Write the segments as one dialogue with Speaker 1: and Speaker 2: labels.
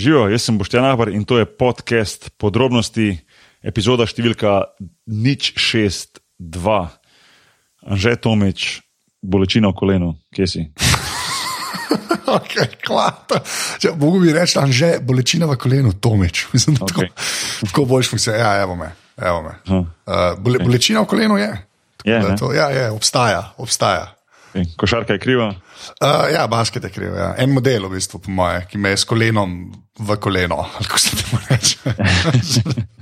Speaker 1: Živijo, jaz sem Boštjan Ahbar in to je podcast podrobnosti, epizoda številka nič šest dva. Anže Tomič, bolečina v kolenu, kje si?
Speaker 2: Okay, Mogoče bi rekel, da je že bolečina v kolenu, Tomič. Mislim, da okay. tako, tako boš mi se, ja, evo me. Evo me. Uh, bole, okay. Bolečina v kolenu je.
Speaker 1: je
Speaker 2: to, ja, je, obstaja. obstaja.
Speaker 1: Okay. Košarka je kriva.
Speaker 2: Uh, ja, basket je kriv. Ja. En model, v bistvu, po moje, ki me je s kolenom v koleno. Kako se temu reče?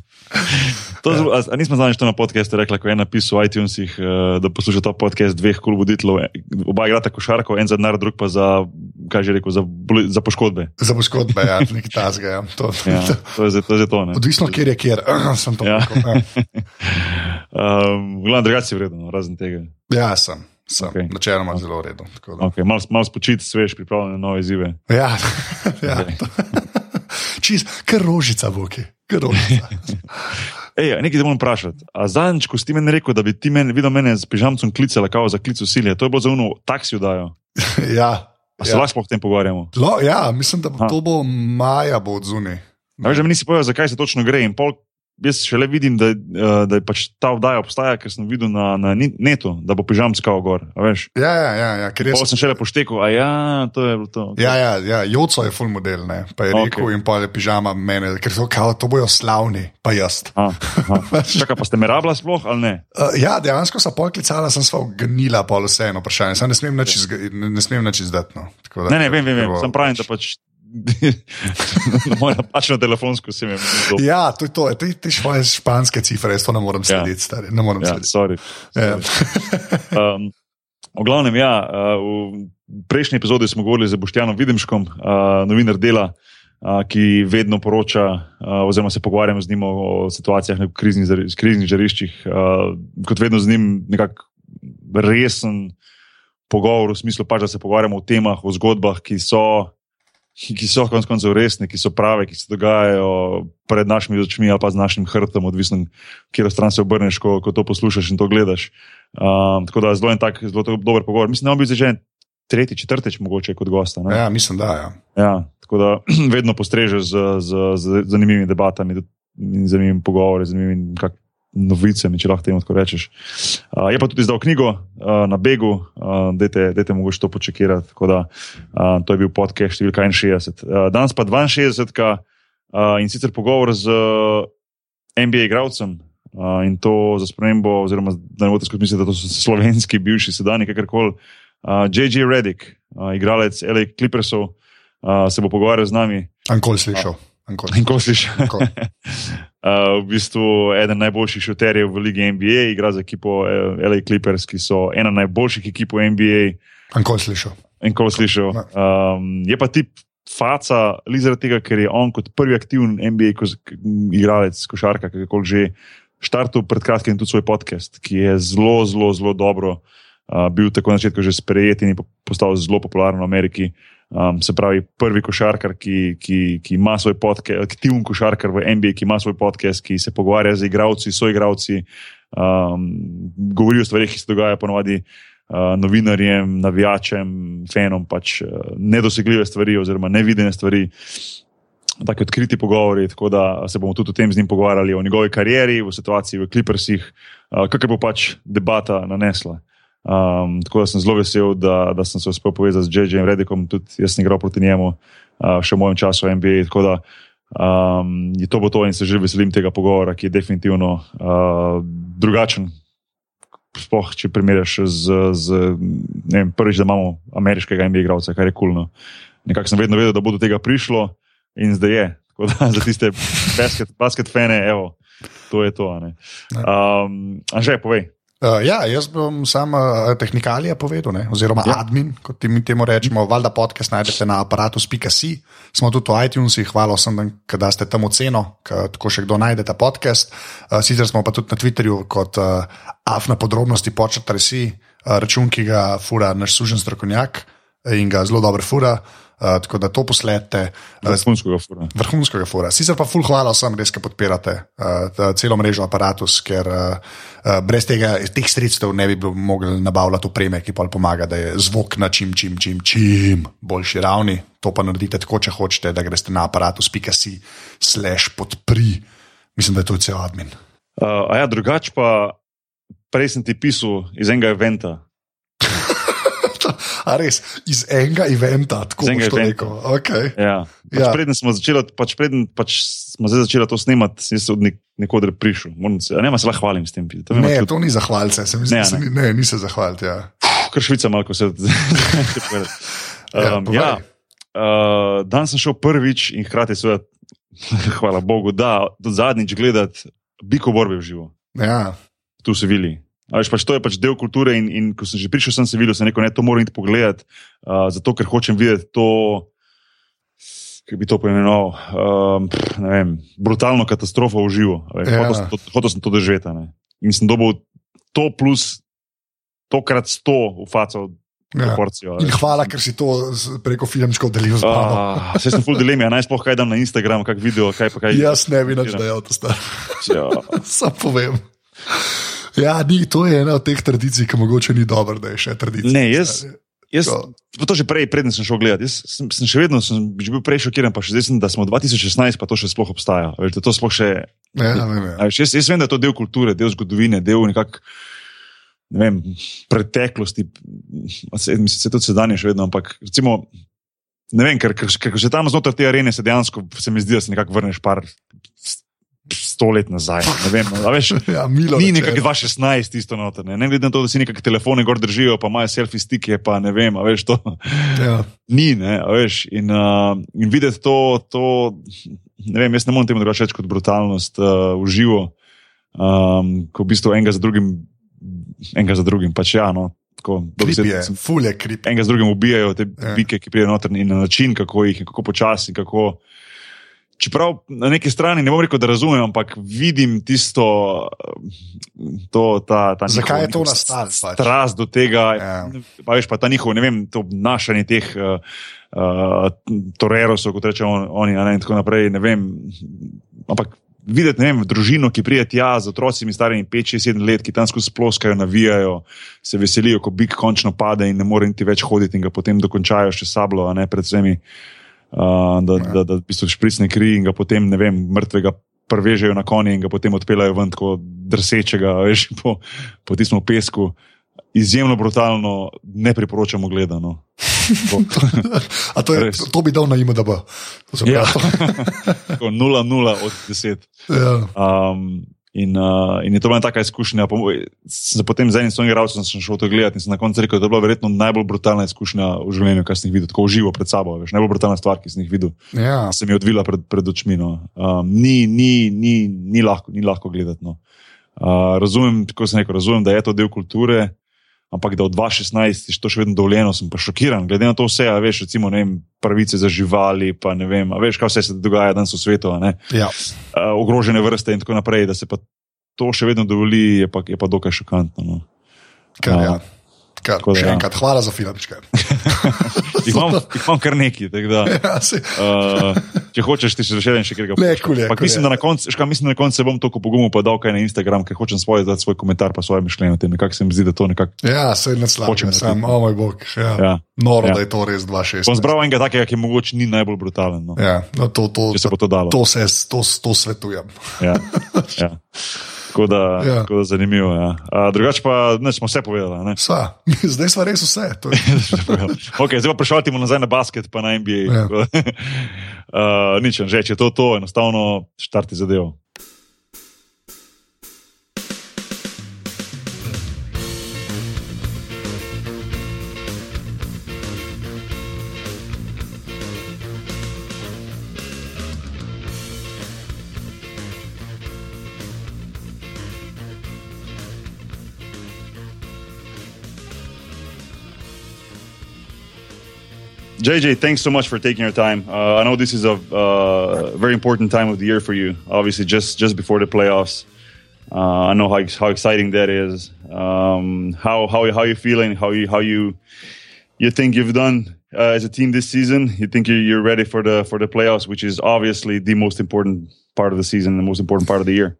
Speaker 1: To, a, a nismo znali, što na podkastu rekla, ko je napisal v iTunesih, uh, da posluša ta podcast dveh kul voditeljev, oba igrata košarko, en za denar, drug pa za, kaj že rekel, za, za poškodbe.
Speaker 2: Za poškodbe, ja, nek tasga. Ja. To,
Speaker 1: ja, to je za to. Ne.
Speaker 2: Odvisno, kjer je kjer, sem to. Ja. Ja.
Speaker 1: um, Glavno drugače je vredno, razen tega.
Speaker 2: Ja, sem. Okay. Načeloma okay. zelo redo.
Speaker 1: Okay. Malo mal spočiti, svež, pripravljen na nove izzive.
Speaker 2: Ja, ja. čist, kar rožica, boki, kar rožica.
Speaker 1: Ej, nekaj te moram vprašati. Zadnjič, ko si meni rekel, da bi ti meni videl mene z pižamcem klicala, kao za klic usilje, to je bilo za uno taksi vdajo.
Speaker 2: ja.
Speaker 1: A se ja. lahko s tem pogovarjamo?
Speaker 2: Lo, ja, mislim, da bo to bo maja bo od zunaj.
Speaker 1: Veš, da mi nisi povedal, zakaj se točno gre. In pol jaz šele vidim, da, uh, da je pač ta vdaja obstaja, ker sem videl na, na netu, da bo pižam skal gor.
Speaker 2: Ja, ja, ja. ja ker
Speaker 1: jaz sem šele poštekel, a ja, to je bilo to.
Speaker 2: Ja, ja, ja Joco je full model, ne? pa je rekel okay. in pa je pižama mene, ker so kao, to bojo slavni, pa jaz.
Speaker 1: Čakaj, pa ste me rabila sploh ali ne?
Speaker 2: Uh, ja, dejansko sem pol klicala, sem sva gnila pol vseeno vprašanje, sem ne smem nič izdati. No.
Speaker 1: Ne, ne, vem, vem, vem. sem pravi, da pač Moje napačno telefonsko se mi je
Speaker 2: zgodilo. Ja, to je to, ti, ti svoje španske cifre, jaz to ne morem ja. slediti, stari. Ne morem
Speaker 1: ja,
Speaker 2: slediti.
Speaker 1: Sorry. Ja. Sorry. um, v glavnem, ja, uh, v prejšnji epizodi smo govorili z Boštjanom Videmškom, uh, novinar dela, uh, ki vedno poroča, oziroma se pogovarjamo z njim o situacijah na kriznih, kriznih žariščih. Kot vedno z njim nekako resen pogovor, v smislu pač, da se pogovarjamo o temah, o zgodbah, ki so ki so konec koncev resni, ki so prave, ki se dogajajo pred našimi očmi ali pa z našim hrbtom, odvisno, kje stran se obrneš, ko, ko to poslušaš in to gledaš. Um, tako da zelo en tak, zelo dober pogovor. Mislim, da bi bil že tretji, četrtič, mogoče kot gosta. Ne?
Speaker 2: Ja, mislim, da. Ja.
Speaker 1: Ja, tako da vedno postrežeš z, z, z zanimivimi debatami in zanimivimi pogovori, zanimivimi novicami, če lahko temu tako rečeš. Uh, je pa tudi izdal knjigo uh, na Begu, uh, da te mogoče to počekirati. Da, uh, to je bil podcast številka 61. Uh, danes pa 62, uh, in sicer pogovor z NBA igravcem. Uh, in to za spremembo, oziroma da ne boste skozi mislili, da to so slovenski, bivši, sedajni, kakorkoli. Uh, J.J. Reddick, uh, igralec L.A. Clippersov, uh, se bo pogovarjal z nami.
Speaker 2: Ankoli slišal. Uh,
Speaker 1: Ko si še. Uh, v bistvu eden najboljših šuterjev v Ligi NBA, igra za ekipo uh, LA Clippers, ki so ena najboljših ekip v NBA.
Speaker 2: In ko slišal.
Speaker 1: In ko slišal. Um, je pa tip faca, li zaradi tega, ker je on kot prvi aktiven NBA ko, igralec, košarka, kako že štartil pred kratkim tudi svoj podcast, ki je zelo, zelo, zelo dobro uh, bil tako na začetku že sprejet in postal zelo popularen v Ameriki. Uh, Um, se pravi, prvi košarkar, ki, ki, ki ima svoj podcast, aktiven košarkar v NBA, ki ima svoj podcast, ki se pogovarja z igravci, so igravci, um, govori o stvarih, ki se dogajajo ponovadi uh, novinarjem, navijačem, fenom, pač uh, nedosegljive stvari oziroma nevidene stvari. Tako odkriti pogovori, tako da se bomo tudi o tem z njim pogovarjali, o njegovi karieri, o situaciji v Clippersih, uh, kakor bo pač debata nanesla. Um, tako da sem zelo vesel, da, da sem se uspel povezati z J.J. Redikom, tudi jaz sem igral proti njemu, uh, še v mojem času v NBA. Tako da um, je to bo to in se že veselim tega pogovora, ki je definitivno uh, drugačen. Sploh, če primerjaš z, z vem, prvič, da imamo ameriškega NBA igralca, kar je kulno. Nekako sem vedno vedel, da bo do tega prišlo in zdaj je. Tako da za tiste basket, basket fane, evo, to je to. Um, Anže, povej.
Speaker 2: Uh, ja, jaz bom samo uh, tehnikalije povedal, ne? oziroma ja. admin, kot mi temu rečemo. Valjda podcast najdete na aparatu.ca, smo tudi v iTunesih, hvala vsem, da ste tam oceno, tako še kdo najde ta podcast. Uh, sicer smo pa tudi na Twitterju kot uh, afna podrobnosti počrtali si uh, račun, ki ga fura naš sužen strokovnjak in ga zelo dobro fura. Uh, tako da to posledite. Uh,
Speaker 1: Vrhunskega fura.
Speaker 2: vrhunskega fora. Sicer pa ful hvala vsem, res, ki podpirate uh, celo mrežo aparatus, ker uh, uh, brez tega, teh sredstev ne bi bilo mogli nabavljati opreme, ki pa pomaga, da je zvok na čim, čim, čim, čim boljši ravni. To pa naredite tako, če hočete, da greste na aparatus.si slash podpri. Mislim, da je to cel admin.
Speaker 1: Uh, a ja, drugače pa, prej sem ti pisal iz enega eventa.
Speaker 2: A res, iz enega eventa, tako to
Speaker 1: eventa.
Speaker 2: rekel. Okay.
Speaker 1: Ja. Pač
Speaker 2: Ja.
Speaker 1: Preden smo začeli, pač preden pač smo zdaj začeli to snemati, sem se od nek, nekoder prišel. Moram Se, ne, se lahko hvalim s tem. To
Speaker 2: Ne,
Speaker 1: tudi-
Speaker 2: to ni zahvalce, se mi zdi,
Speaker 1: Ne,
Speaker 2: ne, ni se zahvaliti. Ja.
Speaker 1: Kar švica malo, se.
Speaker 2: Ja,
Speaker 1: um,
Speaker 2: povej.
Speaker 1: ja, uh, dan sem šel prvič in hkrati, seveda, hvala Bogu, da zadnjič gledati biko borbe v živo,
Speaker 2: Ja.
Speaker 1: tu v Sevili. Veš, pač to je pač del kulture in, in ko sem že prišel, sem se videl, rekel, ne, to moram iti pogledati, uh, zato ker hočem videti to, kako bi to poimenoval, um, vem, brutalno katastrofo v živo.
Speaker 2: Ja.
Speaker 1: Hotel sem to, hotel sem to doživeti. ne. In sem dobil to plus tokrat sto v faco
Speaker 2: Ja.
Speaker 1: veš.
Speaker 2: hvala, ker si to preko filmčkov delil z mano.
Speaker 1: Ah, Saj sem full dilemi, a naj sploh kaj dam na Instagram, kak video, kaj pa kaj.
Speaker 2: Jaz ne bi več dejal, to star.
Speaker 1: Ja.
Speaker 2: Sam povem. Ja, ni, to je ena od teh tradicij, ki mogoče ni dobro, da je še tradicija.
Speaker 1: Ne, jaz-. Jaz,
Speaker 2: To.
Speaker 1: to že prej, preden sem šel gledati. Jaz sem, sem še vedno sem že bil prej šokiran, pa še zdaj sem, da smo 2016, pa to še sploh obstaja. Veš, da to sploh še,
Speaker 2: Ja, vem, ja.
Speaker 1: a veš, jaz, jaz vem, da je to del kulture, del zgodovine, del nekak, ne vem, preteklosti. Se, mislim, se tudi sedanje še vedno, ampak recimo. Ne vem, ker, ker, ker že tam znotraj te arene se dejansko, se mi zdi, da se nekako vrneš par sto let nazaj. Ne vem, a veš,
Speaker 2: Ja, milo
Speaker 1: Ni nekakšnih 2-16 tisto noter, ne, ne glede na to, da si nekakšne telefone gor držijo, pa imajo selfie stike, pa ne vem, a veš to.
Speaker 2: Ja.
Speaker 1: Ni, ne, veš. In, uh, in videti to, to, ne vem, jaz ne morem temu drugače reči kot brutalnost uh, v živo, um, ko v bistvu enega za drugim, enega za drugim, pač ja, no, tako,
Speaker 2: Krip
Speaker 1: dobesedno
Speaker 2: je, krip.
Speaker 1: enega z drugim ubijajo te
Speaker 2: Ja.
Speaker 1: ja. bike, ki pridejo noter in na način, kako jih, kako počasi, kako. Čeprav na neki strani ne bom rekel, da razumem, ampak vidim tisto, to, ta, ta
Speaker 2: Zakaj
Speaker 1: njihov-
Speaker 2: je to nastalo, pač?
Speaker 1: Strast do tega,
Speaker 2: Ja.
Speaker 1: pa veš, pa ta njihov, ne vem, to obnašanje teh uh, uh, torerosov, kot rečemo oni, a ne, in tako naprej, vem. Ampak videti, ne vem, družino, ki prije tja z otroci, starimi 5-6-7 let, ki tam skozi sploskajo, navijajo, se veselijo, ko bik končno pade in ne more niti več hoditi in ga potem dokončajo še sablo, a ne pred vsemi, uh, da,
Speaker 2: Ja.
Speaker 1: da, da v bistvu špricne kri in ga potem, ne vem, mrtvega. Prvežejo na konje in ga potem odpeljajo ven, tako drsečega, veš, po, po tistem pesku. Izjemno brutalno, ne priporočamo gledano.
Speaker 2: A to, je,
Speaker 1: Res.
Speaker 2: to bi dal na IMDB. To se
Speaker 1: Ja.
Speaker 2: pravi.
Speaker 1: 0-0 od 10.
Speaker 2: Ja.
Speaker 1: Um, in, uh, in je to bila taka izkušnja. Potem z enim svojim igralcem sem šel to gledati in sem na koncu rekel, da je bila verjetno najbolj brutalna izkušnja v življenju, kar sem jih videl, tako v živo pred sabo. Veš, najbolj brutalna stvar, ki sem jih videl,
Speaker 2: Ja.
Speaker 1: se mi je odvila pred, pred očmi. No. Um, ni, ni, ni, ni, lahko, ni lahko gledati. No. Uh, razumem, kako sem rekel, razumem, da je to del kulture. Ampak da od 2016 je to še vedno dovoljeno, sem pa šokiran. Glede na to vse, a veš, recimo, vem, pravice za živali, pa ne vem, veš, kaj vse se dogaja danes v svetu.
Speaker 2: Ja.
Speaker 1: uh, ogrožene vrste in tako naprej, da se pa to še vedno dovoli, je pa, je pa dokaj šokantno. No.
Speaker 2: Kar, ja.
Speaker 1: A,
Speaker 2: Kar,
Speaker 1: da
Speaker 2: še
Speaker 1: ja.
Speaker 2: enkrat, hvala za filmčke.
Speaker 1: Jih imam, jih imam kar neki. tako Da, uh, če hočeš, ti še en še Ampak
Speaker 2: kul
Speaker 1: mislim, da na koncu, koncu se bom toliko pogumil pa dal kaj na Instagram, ker hočem svoje dati svoj komentar pa svoje mišljenje o tem. Nekako se mi zdi, da to nekako.
Speaker 2: ja, se ne slabo.
Speaker 1: Hočem
Speaker 2: Sam, o moj bog. Ja.
Speaker 1: Ja.
Speaker 2: Noro,
Speaker 1: Ja.
Speaker 2: da je to res 2-6.
Speaker 1: Bom zbral enega takega, ki mogoče ni najbolj brutalen. No.
Speaker 2: Ja, no, to, to,
Speaker 1: se to
Speaker 2: to, se, to, to svetujem.
Speaker 1: Ja. Ja. Tako da,
Speaker 2: Ja.
Speaker 1: ja. tako da zanimivo. Ja. Uh, drugače pa ne, smo vse povedali. ne?
Speaker 2: Sva. Zdaj smo res vse.
Speaker 1: Okay, zdaj pa prešaltimo nazaj na basket, pa na NBA.
Speaker 2: Ja.
Speaker 1: Uh, nič, že če je to, to enostavno štarti zadevo. JJ, thanks so much for taking your time. Uh, I know this is a uh, very important time of the year for you. Obviously, just just before the playoffs. Uh, I know how how exciting that is. Um, how how how you feeling? How you how you you think you've done uh, as a team this season? You think you're, you're ready for the for the playoffs, which is obviously the most important part of the season, the most important part of the year.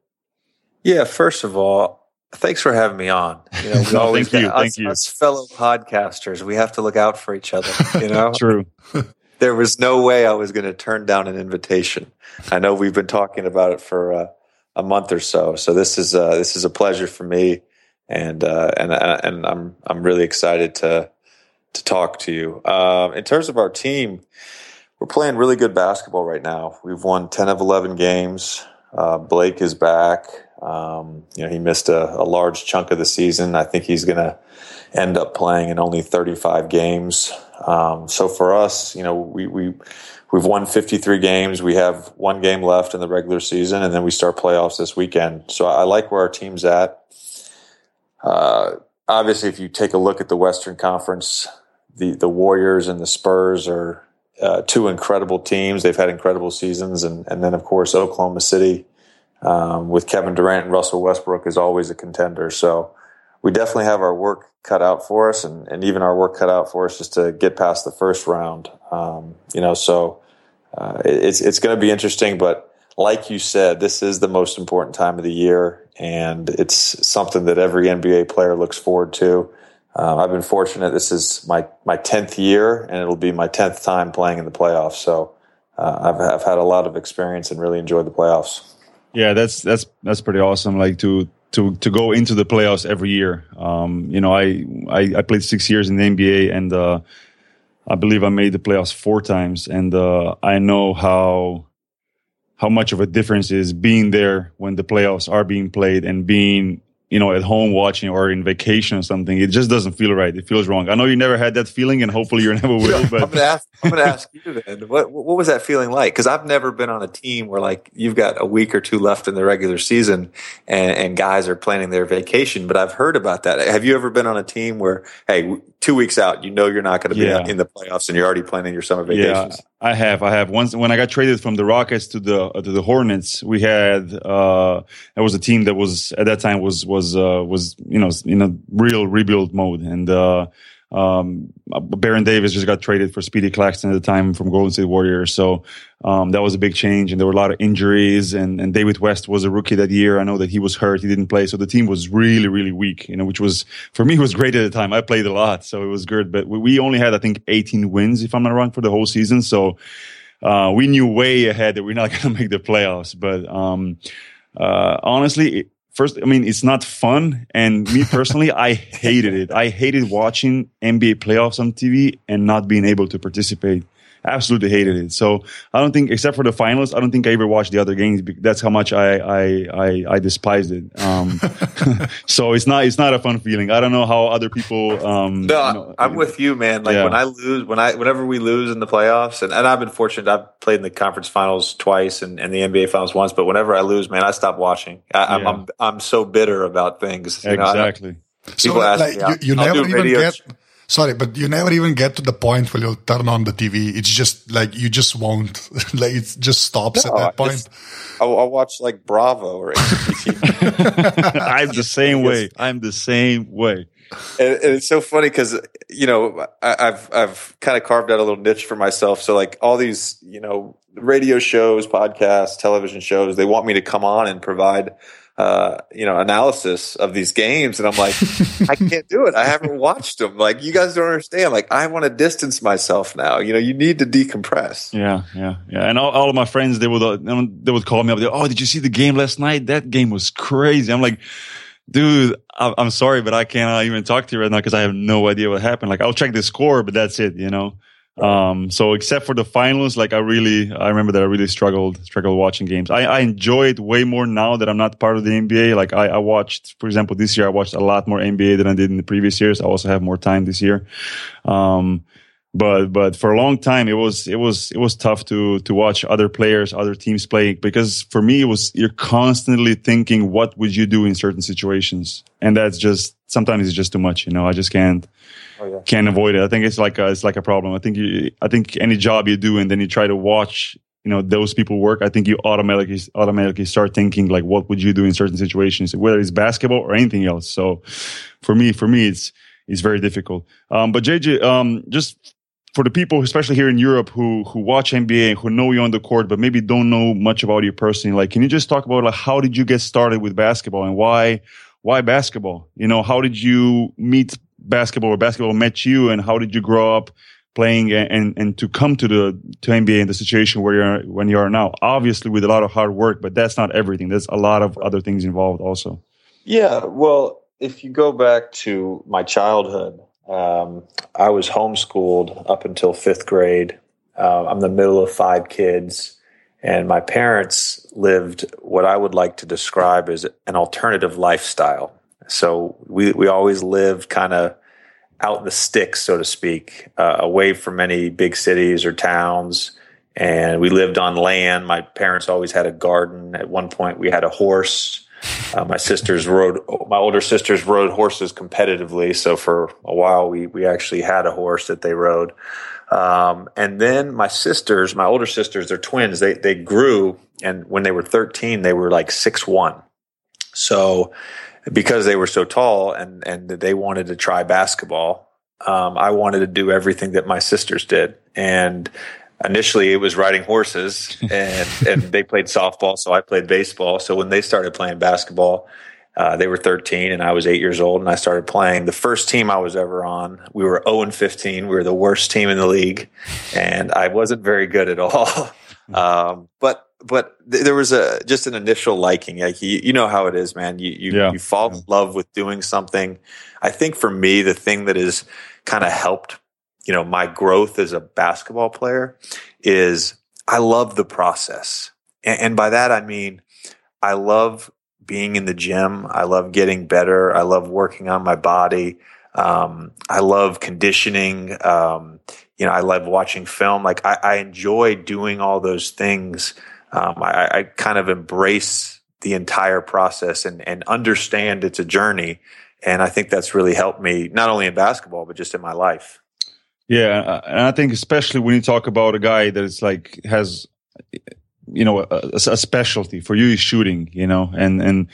Speaker 3: Yeah, first of all, thanks for having me on. You know, we
Speaker 1: No,
Speaker 3: always
Speaker 1: thank you,
Speaker 3: us,
Speaker 1: thank you.
Speaker 3: us fellow podcasters, we have to look out for each other. You know,
Speaker 1: True.
Speaker 3: there was no way I was going to turn down an invitation. I know we've been talking about it for uh, a month or so, so this is uh, this is a pleasure for me, and uh, and and I'm I'm really excited to to talk to you. Um, in terms of our team, we're playing really good basketball right now. We've won ten of eleven games. Uh, Blake is back. Um, you know, he missed a, a large chunk of the season. I think he's going to end up playing in only 35 games. Um, so for us, you know, we, we, we've won 53 games. We have one game left in the regular season and then we start playoffs this weekend. So I like where our team's at. Uh, obviously, if you take a look at the Western Conference, the, the Warriors and the Spurs are uh, two incredible teams. They've had incredible seasons. And, and then, of course, Oklahoma City um, with Kevin Durant and Russell Westbrook is always a contender. So we definitely have our work cut out for us, and, and even our work cut out for us just to get past the first round. Um, you know, so uh, it- it's it's going to be interesting. But like you said, this is the most important time of the year, and it's something that every NBA player looks forward to. Um, I've been fortunate. This is my my tenth year, and it'll be my tenth time playing in the playoffs. So uh, I've I've had a lot of experience and really enjoyed the playoffs.
Speaker 1: Yeah, that's that's that's pretty awesome. Like to to to go into the playoffs every year. Um, you know, I, I I played six years in the NBA, and uh, I believe I made the playoffs four times, and uh, I know how how much of a difference is being there when the playoffs are being played and being you know at home watching or in vacation or something. It just doesn't feel right. It feels wrong. I know you never had that feeling, and hopefully you never will.
Speaker 3: I'm
Speaker 1: But
Speaker 3: gonna ask. I'm gonna ask you then. What what was that feeling like? Because I've never been on a team where like you've got a week or two left in the regular season, and, and guys are planning their vacation. But I've heard about that. Have you ever been on a team where hey, two weeks out, you know you're not going to be
Speaker 1: Yeah.
Speaker 3: in the playoffs, and you're already planning your summer vacations?
Speaker 1: Yeah, I have. I have. Once when I got traded from the Rockets to the uh, to the Hornets, we had uh there was a team that was at that time was was uh was you know in a real rebuild mode and uh um Baron Davis just got traded for Speedy Claxton at the time from Golden State Warriors. So um that was a big change and there were a lot of injuries and and David West was a rookie that year. I know that he was hurt, he didn't play. So the team was really really weak, you know, which was for me was great at the time. I played a lot, so it was good, but we, only had I think 18 wins if I'm not wrong for the whole season. So uh, we knew way ahead that we're not going to make the playoffs. But um, uh, honestly, first, I mean, it's not fun. And me personally, I hated it. I hated watching NBA playoffs on TV and not being able to participate. Absolutely hated it. So I don't think, except for the finals, I don't think I ever watched the other games. bec- That's how much I I I, I despised it. Um, so it's not it's not a fun feeling. I don't know how other people. Um,
Speaker 3: No,
Speaker 1: you know,
Speaker 3: I'm with you, man. Like
Speaker 1: Yeah.
Speaker 3: when I lose, when I, whenever we lose in the playoffs, and, and I've been fortunate. I've played in the conference finals twice and, and the NBA finals once. But whenever I lose, man, I stop watching. I, I'm,
Speaker 1: Yeah.
Speaker 3: I'm I'm so bitter about things. you know, I-
Speaker 1: Exactly.
Speaker 3: People ask
Speaker 2: like,
Speaker 3: me,
Speaker 2: you, you never even
Speaker 3: radio
Speaker 2: get. Sorry, but you never even get to the point where you'll turn on the TV. It's just like you just won't. like it just stops
Speaker 3: No,
Speaker 2: at that point.
Speaker 3: I'll, I'll watch like Bravo or HGTV.
Speaker 1: I'm the same way. I'm the same way.
Speaker 3: and, and it's so funny because you know I, I've I've kind of carved out a little niche for myself. So like all these you know radio shows, podcasts, television shows, they want me to come on and provide uh, you know analysis of these games, and I'm like, I can't do it. I haven't watched them. Like you guys don't understand. Like I want to distance myself now. You know, you need to decompress.
Speaker 1: Yeah, yeah, yeah. And all, all of my friends, they would uh, they would call me up. They, oh, did you see the game last night? That game was crazy. I'm like, dude, I'm sorry, but I cannot even talk to you right now because I have no idea what happened. Like, I'll check the score, but that's it. You know. Um, so except for the finals, like I really, I remember that I really struggled, struggled watching games. I, I enjoy it way more now that I'm not part of the NBA. Like I, I watched, for example, this year I watched a lot more NBA than I did in the previous years. I also have more time this year. Um, but but for a long time it was it was it was tough to to watch other players other teams play because for me it was you're constantly thinking what would you do in certain situations and that's just sometimes it's just too much you know i just can't
Speaker 3: Oh, yeah.
Speaker 1: can't avoid it. I think it's like a, it's like a problem. I think you i think any job you do and then you try to watch you know those people work i think you automatically automatically start thinking like what would you do in certain situations whether it's basketball or anything else. So for me for me it's it's very difficult. Um but jj um just for the people, especially here in Europe, who who watch NBA, and who know you on the court, but maybe don't know much about you personally, like, can you just talk about like how did you get started with basketball and why why basketball? You know, how did you meet basketball or basketball met you, and how did you grow up playing and and, and to come to the to NBA in the situation where you're when you are now? Obviously, with a lot of hard work, but that's not everything. There's a lot of other things involved also.
Speaker 3: Yeah, well, if you go back to my childhood, um, I was homeschooled up until fifth grade. Uh, I'm the middle of five kids, and my parents lived what I would like to describe as an alternative lifestyle. So we we always lived kind of out in the sticks, so to speak, uh, away from any big cities or towns. And we lived on land. My parents always had a garden. At one point, we had a horse. Uh, my sisters rode, my older sisters rode horses competitively. So for a while, we we actually had a horse that they rode. Um, and then my sisters, my older sisters, they're twins. They they grew, and when they were thirteen, they were like six one. So because they were so tall and and they wanted to try basketball, um, I wanted to do everything that my sisters did, and initially it was riding horses and and they played softball so i played baseball so when they started playing basketball uh, they were 13 and i was 8 years old and i started playing. The first team i was ever on we were 0 and 15 we were the worst team in the league and i wasn't very good at all. Um, but but th- there was a just an initial liking. Like you, you know how it is man. You you,
Speaker 1: Yeah.
Speaker 3: you fall in love with doing something. I think for me the thing that has kind of helped you know my growth as a basketball player is I love the process. And, and by that I mean I love being in the gym. I love getting better. I love working on my body. Um, I love conditioning. Um, you know, I love watching film. Like I, I enjoy doing all those things. Um, I, I kind of embrace the entire process and, and understand it's a journey. And I think that's really helped me not only in basketball, but just in my life.
Speaker 1: Yeah, and I think especially when you talk about a guy that is like has, you know, a, a specialty for you is shooting, you know, and and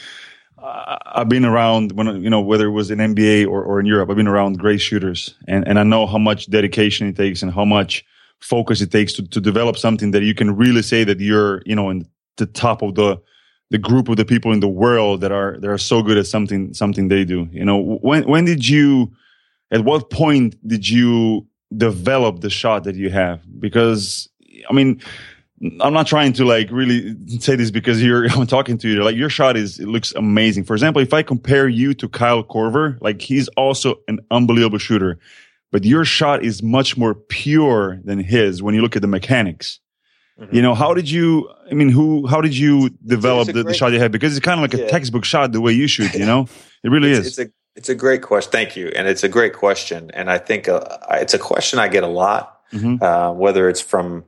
Speaker 1: I've been around when you know whether it was in NBA or, or in Europe, I've been around great shooters, and and I know how much dedication it takes and how much focus it takes to to develop something that you can really say that you're you know in the top of the the group of the people in the world that are that are so good at something something they do. You know, when when did you? At what point did you develop the shot that you have because i mean i'm not trying to like really say this because you're i'm talking to you. Like your shot is it looks amazing. For example if i compare you to kyle korver like he's also an unbelievable shooter but your shot is much more pure than his when you look at the mechanics. You know how did you i mean who how did you develop the, the shot you had? Because it's kind of like a textbook shot the way you shoot you know? It really
Speaker 3: it's,
Speaker 1: is.
Speaker 3: It's a it's a great question. Thank you, and it's a great question. And I think uh, it's a question I get a lot,
Speaker 1: Mhm.
Speaker 3: uh, whether it's from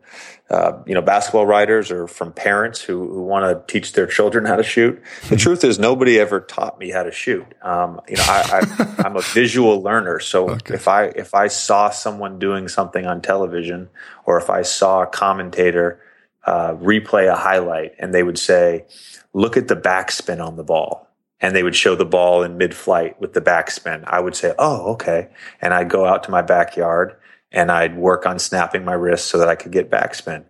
Speaker 3: uh, you know basketball writers or from parents who who want to teach their children how to shoot. The truth is, nobody ever taught me how to shoot. Um, you know, I, I, I'm a visual learner, so
Speaker 2: Okay.
Speaker 3: if I if I saw someone doing something on television, or if I saw a commentator uh, replay a highlight, and they would say, "Look at the backspin on the ball." and they would show the ball in mid-flight with the backspin. I would say, "Oh, okay," and I'd go out to my backyard and I'd work on snapping my wrist so that I could get backspin.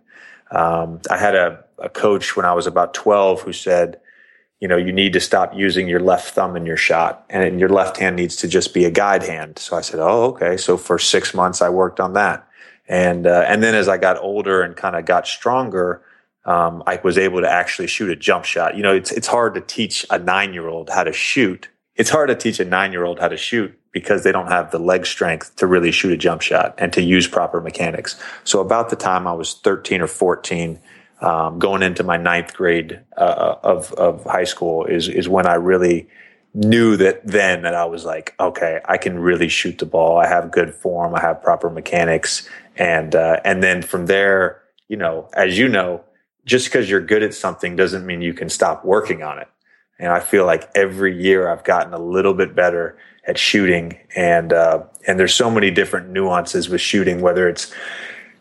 Speaker 3: Um, I had a, a coach when I was about twelve who said, "You know, you need to stop using your left thumb in your shot, and your left hand needs to just be a guide hand." So I said, "Oh, okay." So for six months, I worked on that, and uh, and then as I got older and kind of got stronger um, I was able to actually shoot a jump shot. You know, it's it's hard to teach a nine year old how to shoot. It's hard to teach a nine year old how to shoot because they don't have the leg strength to really shoot a jump shot and to use proper mechanics. So about the time I was thirteen or fourteen, um, going into my ninth grade uh, of of high school is is when I really knew that then that I was like, okay, I can really shoot the ball. I have good form. I have proper mechanics, and uh, and then from there, you know, as you know, just because you're good at something doesn't mean you can stop working on it. And I feel like every year I've gotten a little bit better at shooting, and uh, and there's so many different nuances with shooting, whether it's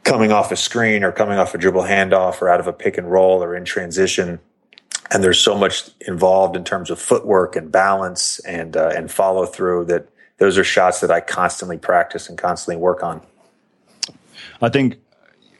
Speaker 3: coming off a screen or coming off a dribble handoff or out of a pick and roll or in transition. And there's so much involved in terms of footwork and balance and uh, and follow through that those are shots that I constantly practice and constantly work on.
Speaker 1: I think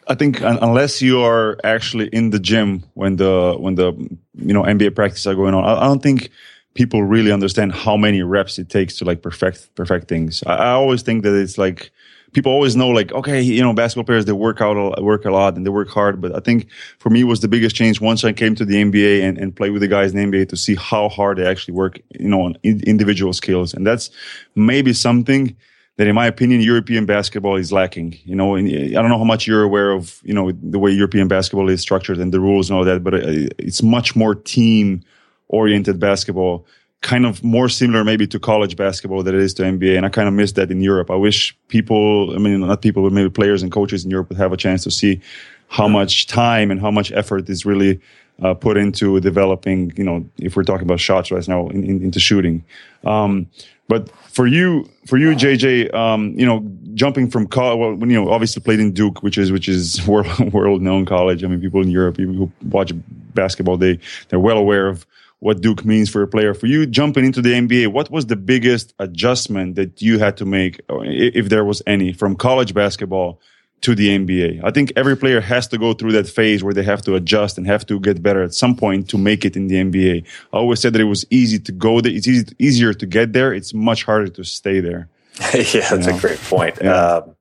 Speaker 1: I think unless you are actually in the gym when the when the you know NBA practices are going on, I, I don't think people really understand how many reps it takes to like perfect perfect things. I, I, always think that it's like people always know like okay, you know, basketball players they work out work a lot and they work hard. But I think for me was the biggest change once I came to the NBA and, and play with the guys in the NBA to see how hard they actually work, you know, on individual skills, and that's maybe something that in my opinion European basketball is lacking. You know, I don't know how much you're aware of, you know, the way European basketball is structured and the rules and all that, but uh, it's much more team oriented basketball, kind of more similar maybe to college basketball than it is to NBA. And I kind of miss that in Europe. I wish people, I mean, not people, but maybe players and coaches in Europe would have a chance to see how much time and how much effort is really uh, put into developing, you know, if we're talking about shots right now, in, in, into shooting. Um, but for you, for you, JJ, um, you know, jumping from college, well, you know, obviously played in Duke, which is which is world world known college. I mean, people in Europe, people who watch basketball, they they're well aware of what Duke means for a player. For you, jumping into the NBA, what was the biggest adjustment that you had to make, if there was any, from college basketball to the NBA. I think every player has to go through that phase where they have to adjust and have to get better at some point to make it in the NBA. I always said that it was easy to go there. It's easy, easier to get there. It's much harder to stay there.
Speaker 3: yeah, that's know? a great point. Yeah. Um,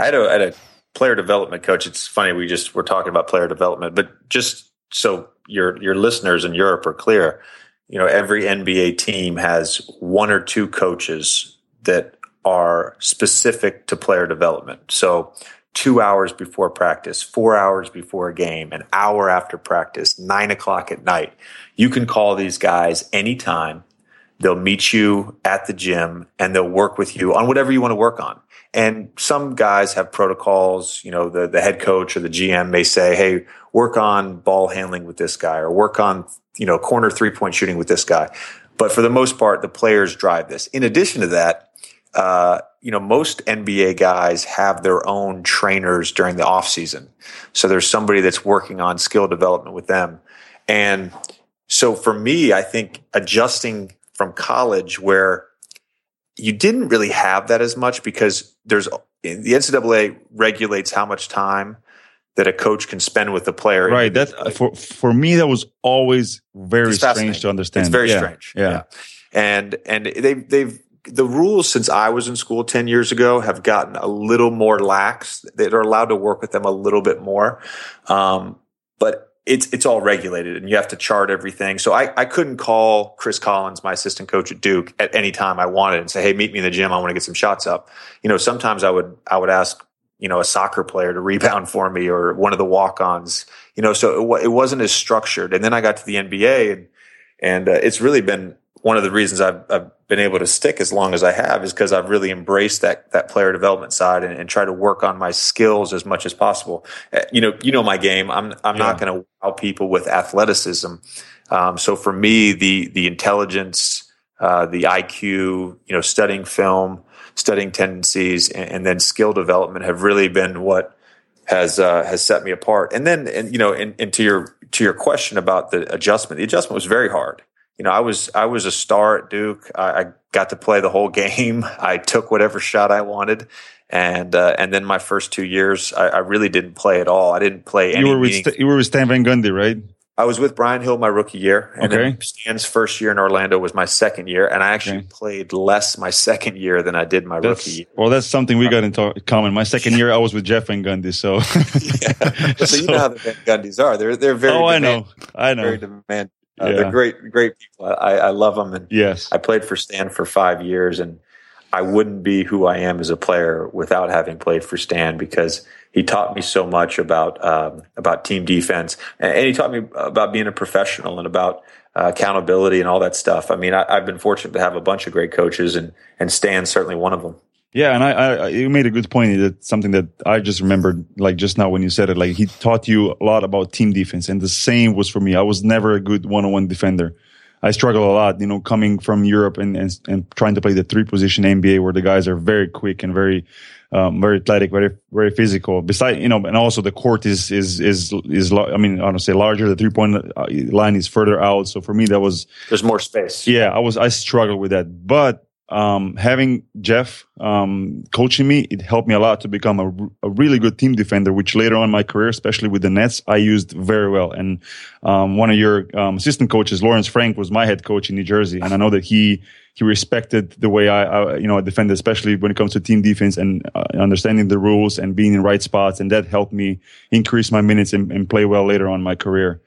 Speaker 3: I, had a, I had a player development coach. It's funny. We just were talking about player development, but just so your, your listeners in Europe are clear, you know, every NBA team has one or two coaches that are specific to player development. So two hours before practice, four hours before a game, an hour after practice, nine o'clock at night. You can call these guys anytime. They'll meet you at the gym and they'll work with you on whatever you want to work on. And some guys have protocols, you know, the, the head coach or the GM may say, Hey, work on ball handling with this guy or work on, you know, corner three point shooting with this guy. But for the most part, the players drive this. In addition to that, uh, you know, most NBA guys have their own trainers during the off season. So there's somebody that's working on skill development with them. And so for me, I think adjusting from college where you didn't really have that as much because there's the NCAA regulates how much time that a coach can spend with the player.
Speaker 1: Right. That's for for me. That was always very strange to understand.
Speaker 3: It's very
Speaker 1: yeah.
Speaker 3: strange. Yeah. yeah. And and they they've the rules since I was in school 10 years ago have gotten a little more lax. They are allowed to work with them a little bit more. Um, but it's, it's all regulated and you have to chart everything. So I, I couldn't call Chris Collins, my assistant coach at Duke at any time I wanted and say, Hey, meet me in the gym. I want to get some shots up. You know, sometimes I would, I would ask, you know, a soccer player to rebound for me or one of the walk-ons, you know, so it, it wasn't as structured. And then I got to the NBA and, and uh, it's really been one of the reasons I've, I've, been able to stick as long as I have is because I've really embraced that that player development side and, and try to work on my skills as much as possible. Uh, you know, you know my game. I'm I'm yeah. not going to wow people with athleticism. Um, so for me, the the intelligence, uh, the IQ, you know, studying film, studying tendencies, and, and then skill development have really been what has uh, has set me apart. And then, and you know, and, and to your to your question about the adjustment, the adjustment was very hard you know, I was I was a star at Duke. I, I got to play the whole game. I took whatever shot I wanted, and uh, and then my first two years, I, I, really didn't play at all. I didn't play.
Speaker 1: You were with St- you were with Stan Van Gundy, right?
Speaker 3: I was with Brian Hill my rookie year, and okay. Stan's first year in Orlando was my second year, and I actually okay. played less my second year than I did my
Speaker 1: that's,
Speaker 3: rookie year.
Speaker 1: Well, that's something we got in common. My second year, I was with Jeff Van Gundy, so
Speaker 3: yeah. so, so, you know how the Van Gundys are. They're they're very.
Speaker 1: Oh, demand, I know, I know.
Speaker 3: Very demand uh, yeah. They're great, great people. I, I love them. And
Speaker 1: yes,
Speaker 3: I played for Stan for five years, and I wouldn't be who I am as a player without having played for Stan because he taught me so much about um, about team defense, and, and, he taught me about being a professional and about uh, accountability and all that stuff. I mean, I, have been fortunate to have a bunch of great coaches, and and Stan's certainly one of them.
Speaker 1: Yeah, and I, I, you made a good point. That something that I just remembered, like just now when you said it. Like he taught you a lot about team defense, and the same was for me. I was never a good one-on-one defender. I struggle a lot, you know, coming from Europe and, and and trying to play the three position NBA where the guys are very quick and very um, very athletic, very very physical. Besides, you know, and also the court is is is is. I mean, I don't say larger. The three point uh, line is further out. So for me, that was
Speaker 3: there's more space.
Speaker 1: Yeah, I was I struggled with that, but um, having Jeff um, coaching me, it helped me a lot to become a, a, really good team defender, which later on in my career, especially with the Nets, I used very well. And um, one of your um, assistant coaches, Lawrence Frank, was my head coach in New Jersey, and I know that he he respected the way I, I you know I defended, especially when it comes to team defense and uh, understanding the rules and being in right spots, and that helped me increase my minutes and, and play well later on in my career.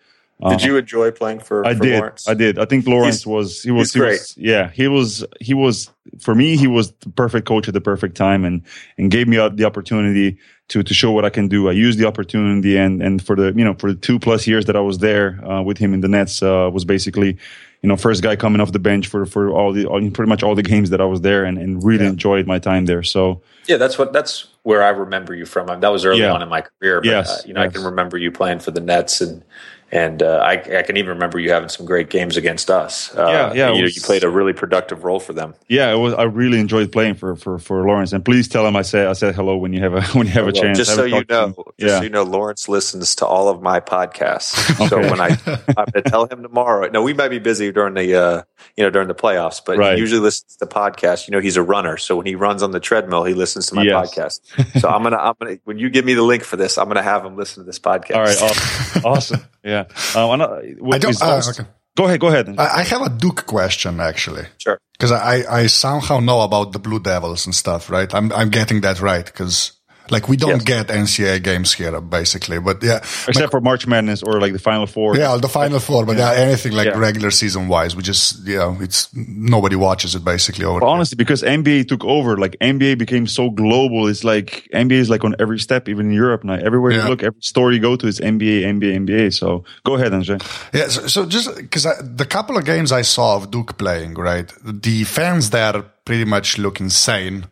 Speaker 3: Did you enjoy playing for?
Speaker 1: I
Speaker 3: for
Speaker 1: did.
Speaker 3: Lawrence?
Speaker 1: I did. I think Lawrence
Speaker 3: He's-
Speaker 1: was he was
Speaker 3: he's
Speaker 1: he
Speaker 3: great.
Speaker 1: was yeah he was he was for me he was the perfect coach at the perfect time and and gave me uh, the opportunity to to show what I can do. I used the opportunity and and for the you know for the two plus years that I was there uh, with him in the Nets uh, was basically you know first guy coming off the bench for for all the all, pretty much all the games that I was there and and really
Speaker 2: Yeah.
Speaker 1: enjoyed my time there. So
Speaker 3: Yeah, that's what that's where I remember you from. I mean, that was early
Speaker 1: Yeah.
Speaker 3: on in my career, but
Speaker 1: Yes,
Speaker 3: uh, you know, I can remember you playing for the Nets and and uh, I, I can even remember you having some great games against us. Uh,
Speaker 1: Yeah, yeah,
Speaker 3: You,
Speaker 1: was-
Speaker 3: you played a really productive role for them.
Speaker 1: yeah, it was I really enjoyed playing for for for Lawrence and please tell him I said I said hello when you have a when you have a chance.
Speaker 3: just so you know, just
Speaker 1: yeah.
Speaker 3: so you know, Lawrence listens to all of my podcasts. So when I, I'm going to tell him tomorrow. No, we might be busy during the, uh, you know, during the playoffs, but
Speaker 1: Right.
Speaker 3: he usually listens to podcasts. You know, he's a runner, so when he runs on the treadmill, he listens to my
Speaker 1: Yes.
Speaker 3: podcast. So I'm gonna, I'm gonna, when you give me the link for this, I'm gonna have him listen to this podcast.
Speaker 1: All right, awesome. awesome. Yeah. Um, and, uh,
Speaker 2: I don't. Uh, okay.
Speaker 1: Go ahead. Go ahead.
Speaker 2: I, I have a Duke question actually.
Speaker 3: Sure.
Speaker 2: because I, I somehow know about the Blue Devils and stuff, right? I'm I'm getting that right because like we don't
Speaker 3: Yes.
Speaker 2: get NCAA games here basically, but yeah,
Speaker 1: Except for March Madness or like the Final Four.
Speaker 2: yeah, the Final Four, but yeah, anything like
Speaker 1: Yeah.
Speaker 2: regular season wise, we just you know it's nobody watches it basically over.
Speaker 1: Honestly, because NBA took over, like NBA became so global. It's like NBA is like on every step, even in Europe now. Everywhere
Speaker 2: Yeah.
Speaker 1: you look, every store you go to is NBA, NBA, NBA. So go ahead, Anže.
Speaker 2: Yeah, so, so just because the couple of games I saw of Duke playing, right, the fans there pretty much look insane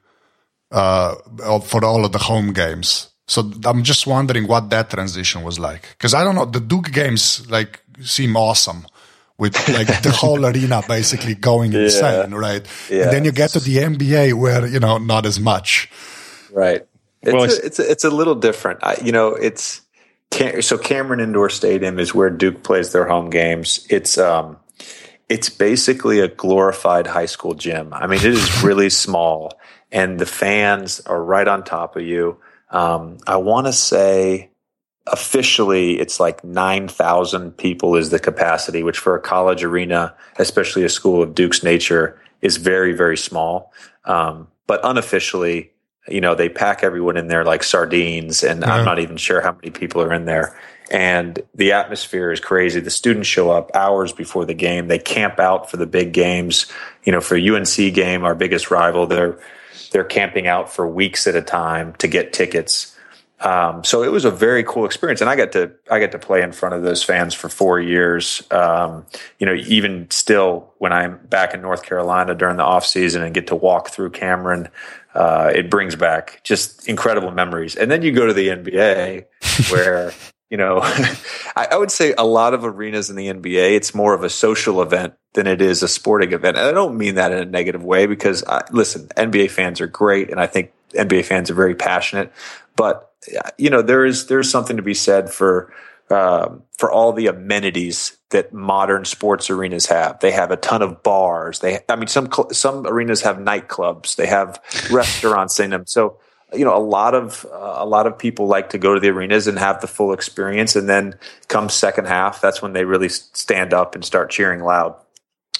Speaker 2: uh, for all of the home games. So I'm just wondering what that transition was like. Because I don't know, the Duke games like seem awesome with like the whole arena basically going insane, right?
Speaker 3: Yeah.
Speaker 2: And then you get to the NBA where you know not as much.
Speaker 3: Right. It's,
Speaker 1: Well,
Speaker 3: a,
Speaker 1: it's-
Speaker 3: it's a, it's a little different. I, you know, it's so Cameron Indoor Stadium is where Duke plays their home games. It's um, it's basically a glorified high school gym. I mean, it is really small, and the fans are right on top of you. Um, I want to say officially it's like 9,000 people is the capacity, which for a college arena, especially a school of Duke's nature, is very, very small. Um, but unofficially, you know, they pack everyone in there like sardines, and
Speaker 2: Yeah.
Speaker 3: I'm not even sure how many people are in there. And the atmosphere is crazy. The students show up hours before the game. They camp out for the big games. You know, for UNC game, our biggest rival, they're they're camping out for weeks at a time to get tickets. Um, so it was a very cool experience, and I got to I got to play in front of those fans for four years. Um, you know, even still, when I'm back in North Carolina during the off season and get to walk through Cameron, uh, it brings back just incredible memories. And then you go to the NBA, where you know, I, I would say a lot of arenas in the NBA, it's more of a social event than it is a sporting event. And I don't mean that in a negative way because, I, listen, NBA fans are great, and I think NBA fans are very passionate. But you know, there is there's something to be said for um, for all the amenities that modern sports arenas have. They have a ton of bars. They, I mean, some some arenas have nightclubs. They have restaurants in them. So you know, a lot of uh, a lot of people like to go to the arenas and have the full experience, and then come second half, that's when they really stand up and start cheering loud.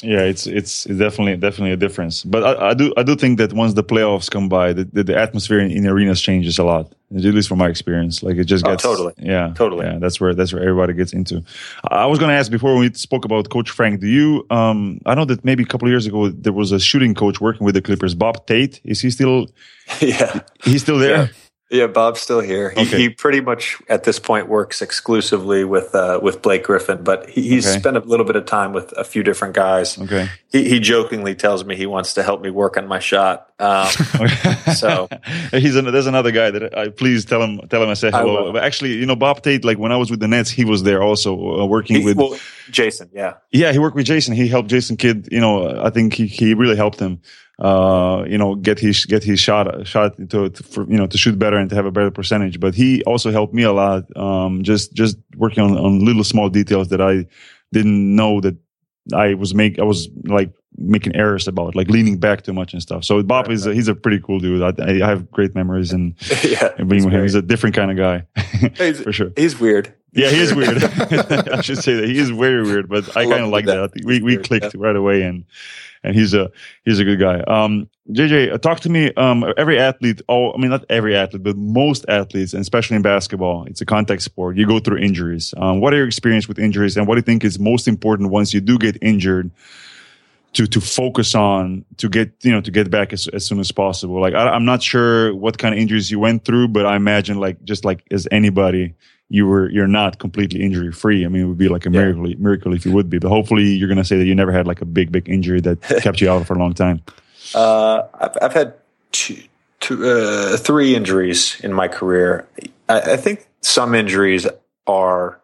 Speaker 1: Yeah, it's it's definitely definitely a difference. But I, I do I do think that once the playoffs come by, the, the, the atmosphere in, in arenas changes a lot. At least from my experience, like it just
Speaker 3: Oh,
Speaker 1: gets
Speaker 3: totally.
Speaker 1: Yeah,
Speaker 3: Totally.
Speaker 1: Yeah, that's where that's where everybody gets into. I was going to ask before we spoke about Coach Frank. Do you? Um, I know that maybe a couple of years ago there was a shooting coach working with the Clippers, Bob Thate. Is he still?
Speaker 3: yeah.
Speaker 1: He's still there.
Speaker 3: Yeah. Yeah, Bob's still here. He,
Speaker 1: Okay.
Speaker 3: he pretty much at this point works exclusively with uh, with Blake Griffin, but he, he's
Speaker 1: Okay.
Speaker 3: spent a little bit of time with a few different guys.
Speaker 1: Okay.
Speaker 3: He, he jokingly tells me he wants to help me work on my shot. Um, So-
Speaker 1: he's an, there's another guy that I please tell him tell him I said hello. But actually, you know, Bob Thate. Like when I was with the Nets, he was there also uh, working
Speaker 3: he-
Speaker 1: with.
Speaker 3: well, Jason, yeah,
Speaker 1: Yeah, he worked with Jason. He helped Jason Kidd. You know, I think he, he really helped him. Uh, you know, get his get his shot shot to, to for, you know to shoot better and to have a better percentage. But he also helped me a lot. Um, just just working on, on little small details that I didn't know that I was make I was like making errors about, like leaning back too much and stuff. So Bob right, is a, he's a pretty cool dude. I, I have great memories and, yeah, being with him. He's a different kind of guy, for sure.
Speaker 3: He's weird.
Speaker 1: Yeah, he is weird. I should say that he is very weird, but I, I kind of like that. that. We we clicked yeah. right away, and and he's a he's a good guy. Um, JJ, uh, talk to me. Um, every athlete, oh, I mean, not every athlete, but most athletes, and especially in basketball, it's a contact sport. You go through injuries. Um, what are your experience with injuries, and what do you think is most important once you do get injured? To, to focus on to get you know to get back as, as soon as possible like I, i'm not sure what kind of injuries you went through but i imagine like just like as anybody you were you're not completely injury free. I mean, it would be like a yeah. miracle miracle if you would be. But hopefully, you're going to say that you never had like a big big injury that kept you out for a long time.
Speaker 3: Uh, I've, I've had two, two, uh, three injuries in my career. I, I think some injuries are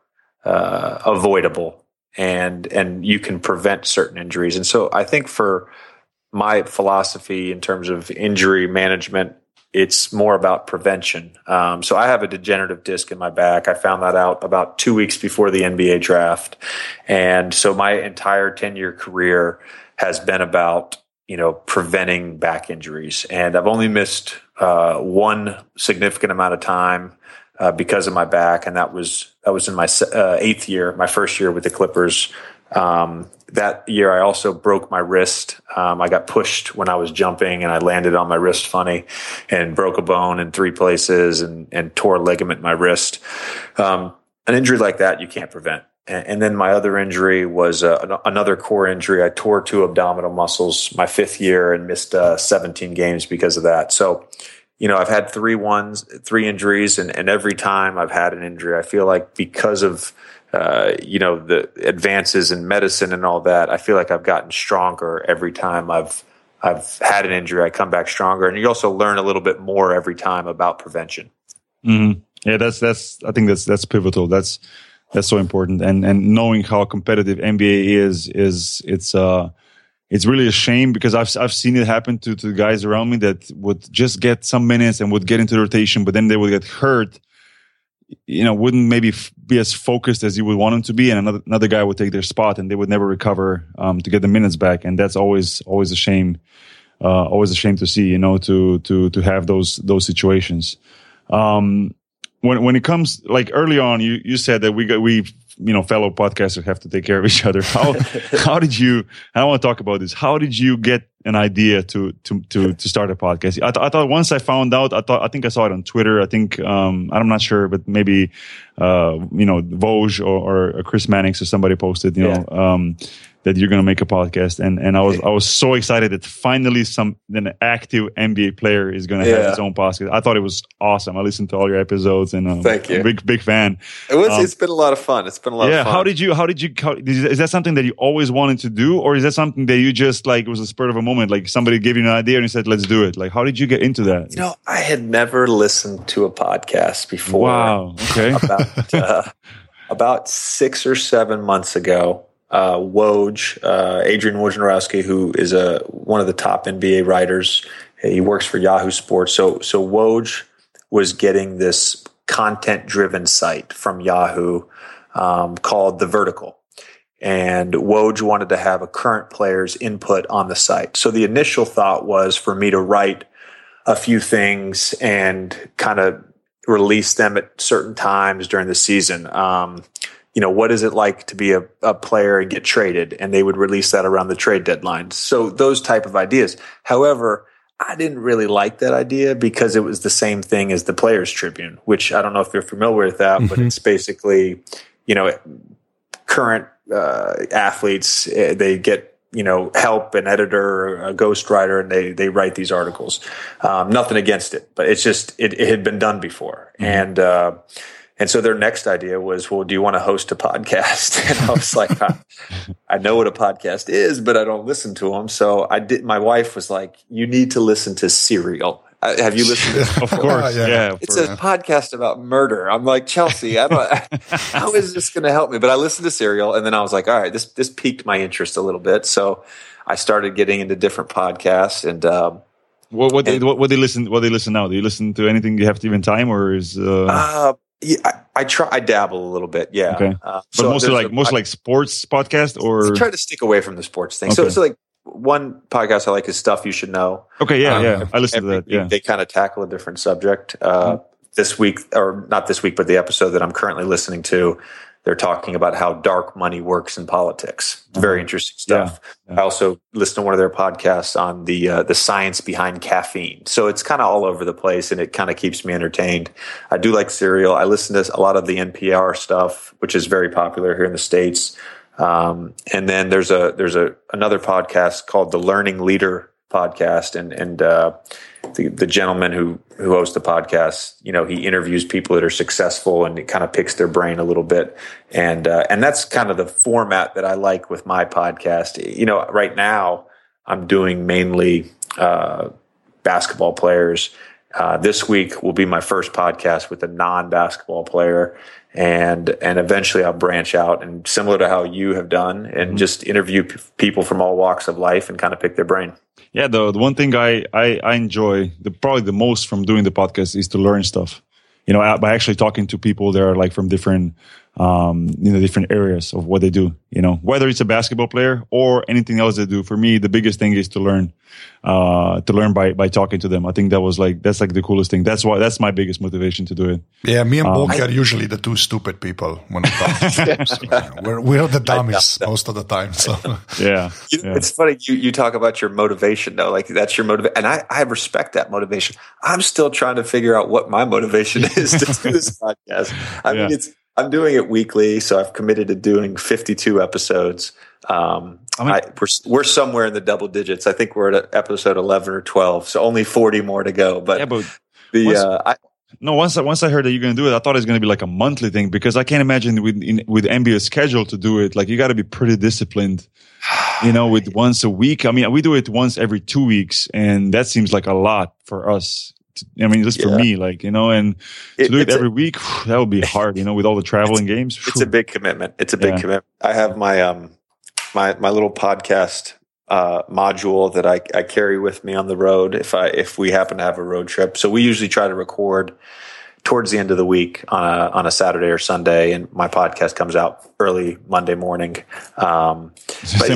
Speaker 3: uh, avoidable, and and you can prevent certain injuries. And so I think for my philosophy in terms of injury management it's more about prevention. Um, so I have a degenerative disc in my back. I found that out about two weeks before the NBA draft. And so my entire 10 year career has been about, you know, preventing back injuries. And I've only missed uh, one significant amount of time uh, because of my back. And that was, that was in my uh, eighth year, my first year with the Clippers. Um, that year, I also broke my wrist. Um, I got pushed when I was jumping, and I landed on my wrist funny, and broke a bone in three places, and and tore a ligament in my wrist. Um, an injury like that you can't prevent. And, and then my other injury was uh, another core injury. I tore two abdominal muscles my fifth year and missed uh, 17 games because of that. So, you know, I've had three ones, three injuries, and, and every time I've had an injury, I feel like because of uh, you know the advances in medicine and all that, I feel like I've gotten stronger every time I've I've had an injury. I come back stronger, and you also learn a little bit more every time about prevention.
Speaker 1: Mm-hmm. Yeah, that's that's I think that's that's pivotal. That's that's so important, and and knowing how competitive NBA is is it's uh it's really a shame because I've I've seen it happen to to guys around me that would just get some minutes and would get into the rotation, but then they would get hurt you know wouldn't maybe f- be as focused as you would want them to be. And another another guy would take their spot and they would never recover um, to get the minutes back. And that's always always a shame uh, always a shame to see you know to to to have those those situations. Um, when when it comes like early on you you said that we got we you know fellow podcasters have to take care of each other. How how did you i want to talk about this. How did you get an idea to to to to start a podcast? I, th- I thought once i found out i thought i think i saw it on twitter. I think um i'm not sure but maybe uh you know Woj or, or chris mannix or somebody posted you yeah. know um that you're going to make a podcast and and I was I was so excited that finally some an active NBA player is going to yeah. have his own podcast. I thought it was awesome. I listened to all your episodes and um,
Speaker 3: thank you.
Speaker 1: big big fan.
Speaker 3: It was. Um, it's been a lot of fun. It's been a lot. Of fun. Yeah.
Speaker 1: How did you? How did you? How, is that something that you always wanted to do, or is that something that you just like it was a spur of a moment? Like somebody gave you an idea and you said, "Let's do it." Like how did you get into that?
Speaker 3: You know, I had never listened to a podcast before.
Speaker 1: Wow. Okay.
Speaker 3: About uh, about six or seven months ago uh, Woj, uh, Adrian Wojnarowski, who is a one of the top NBA writers. He works for Yahoo Sports. So so Woj was getting this content driven site from Yahoo um, called The Vertical. And Woj wanted to have a current player's input on the site. So the initial thought was for me to write a few things and kind of release them at certain times during the season. Um, you know, what is it like to be a, a player and get traded? And they would release that around the trade deadline. So those type of ideas. However, I didn't really like that idea because it was the same thing as the Players Tribune, which I don't know if you're familiar with that, mm-hmm. but it's basically, you know, current uh, athletes eh, they get you know help an editor a ghostwriter and they they write these articles. Um, nothing against it, but it's just it, it had been done before, mm-hmm. and uh, and so their next idea was, well, do you want to host a podcast? And I was like, I, I, know what a podcast is, but I don't listen to them. So I did. My wife was like, you need to listen to Serial. Uh, have you listened? to
Speaker 1: Of course, yeah. yeah
Speaker 3: it's a podcast about murder. I'm like Chelsea. I don't. how is this going to help me? But I listened to Serial, and then I was like, all right, this this piqued my interest a little bit. So I started getting into different podcasts and. Um,
Speaker 1: what what, and, they, what, what they listen what they listen now? Do you listen to anything you have to even time or is uh...
Speaker 3: uh yeah, I, I, try. I dabble a little bit. Yeah.
Speaker 1: Okay. Uh, but mostly like most like sports podcast or
Speaker 3: I try to stick away from the sports thing. Okay. So, so like one podcast I like is Stuff You Should Know.
Speaker 1: Okay, yeah,
Speaker 3: Um,
Speaker 1: yeah. I listened to that. Yeah.
Speaker 3: They kind of tackle a different subject. Uh, This week, or not this week, but the episode that I'm currently listening to, they're talking about how dark money works in politics. It's very interesting stuff.
Speaker 1: Yeah, yeah.
Speaker 3: I also listen to one of their podcasts on the uh, the science behind caffeine. So it's kind of all over the place, and it kind of keeps me entertained. I do like Serial. I listen to a lot of the NPR stuff, which is very popular here in the states. Um, and then there's a there's a another podcast called the Learning Leader podcast, and and uh, the, the gentleman who who hosts the podcast, you know, he interviews people that are successful and it kind of picks their brain a little bit, and uh, and that's kind of the format that I like with my podcast. You know, right now I'm doing mainly uh, basketball players. Uh, this week will be my first podcast with a non-basketball player, and and eventually I'll branch out and similar to how you have done, and mm-hmm. just interview p- people from all walks of life and kind of pick their brain.
Speaker 1: Yeah, the, the one thing I, I, I enjoy the probably the most from doing the podcast is to learn stuff. You know, by actually talking to people that are like from different, um, you know, different areas of what they do. You know, whether it's a basketball player or anything else they do. For me, the biggest thing is to learn, uh, to learn by by talking to them. I think that was like that's like the coolest thing. That's why that's my biggest motivation to do it.
Speaker 2: Yeah, me and Boki are usually the two stupid people when we talk. so, yeah, we're, we're the dummies most of the time. So
Speaker 1: Yeah,
Speaker 3: You know,
Speaker 1: yeah.
Speaker 3: It's funny you, you talk about your motivation though, like that's your motivation, and I, I respect that motivation. I'm still trying to figure out what my motivation is to do this podcast. I
Speaker 1: Yeah.
Speaker 3: mean, it's I'm doing it weekly, so I've committed to doing 52 episodes. Um,
Speaker 1: I mean-
Speaker 3: I, we're we're somewhere in the double digits. I think we're at episode 11 or 12, so only 40 more to go. But,
Speaker 1: yeah, but
Speaker 3: the
Speaker 1: once-
Speaker 3: uh, I,
Speaker 1: No, once I, once I heard that you're going to do it, I thought it's going to be like a monthly thing because I can't imagine with in, with NBA's schedule to do it. Like you got to be pretty disciplined, you know, with once a week. I mean, we do it once every two weeks, and that seems like a lot for us. To- I mean, just for
Speaker 3: Yeah.
Speaker 1: me, like you know, and to
Speaker 3: It-
Speaker 1: do it
Speaker 3: it's a-
Speaker 1: every week, that would be hard, you know, with all the traveling games.
Speaker 3: it's a big commitment. It's a big
Speaker 1: Yeah.
Speaker 3: commitment. I have my um my my little podcast uh, module that I, I carry with me on the road if I if we happen to have a road trip. So we usually try to record towards the end of the week on a on a Saturday or Sunday, and my podcast comes out early Monday morning. Um,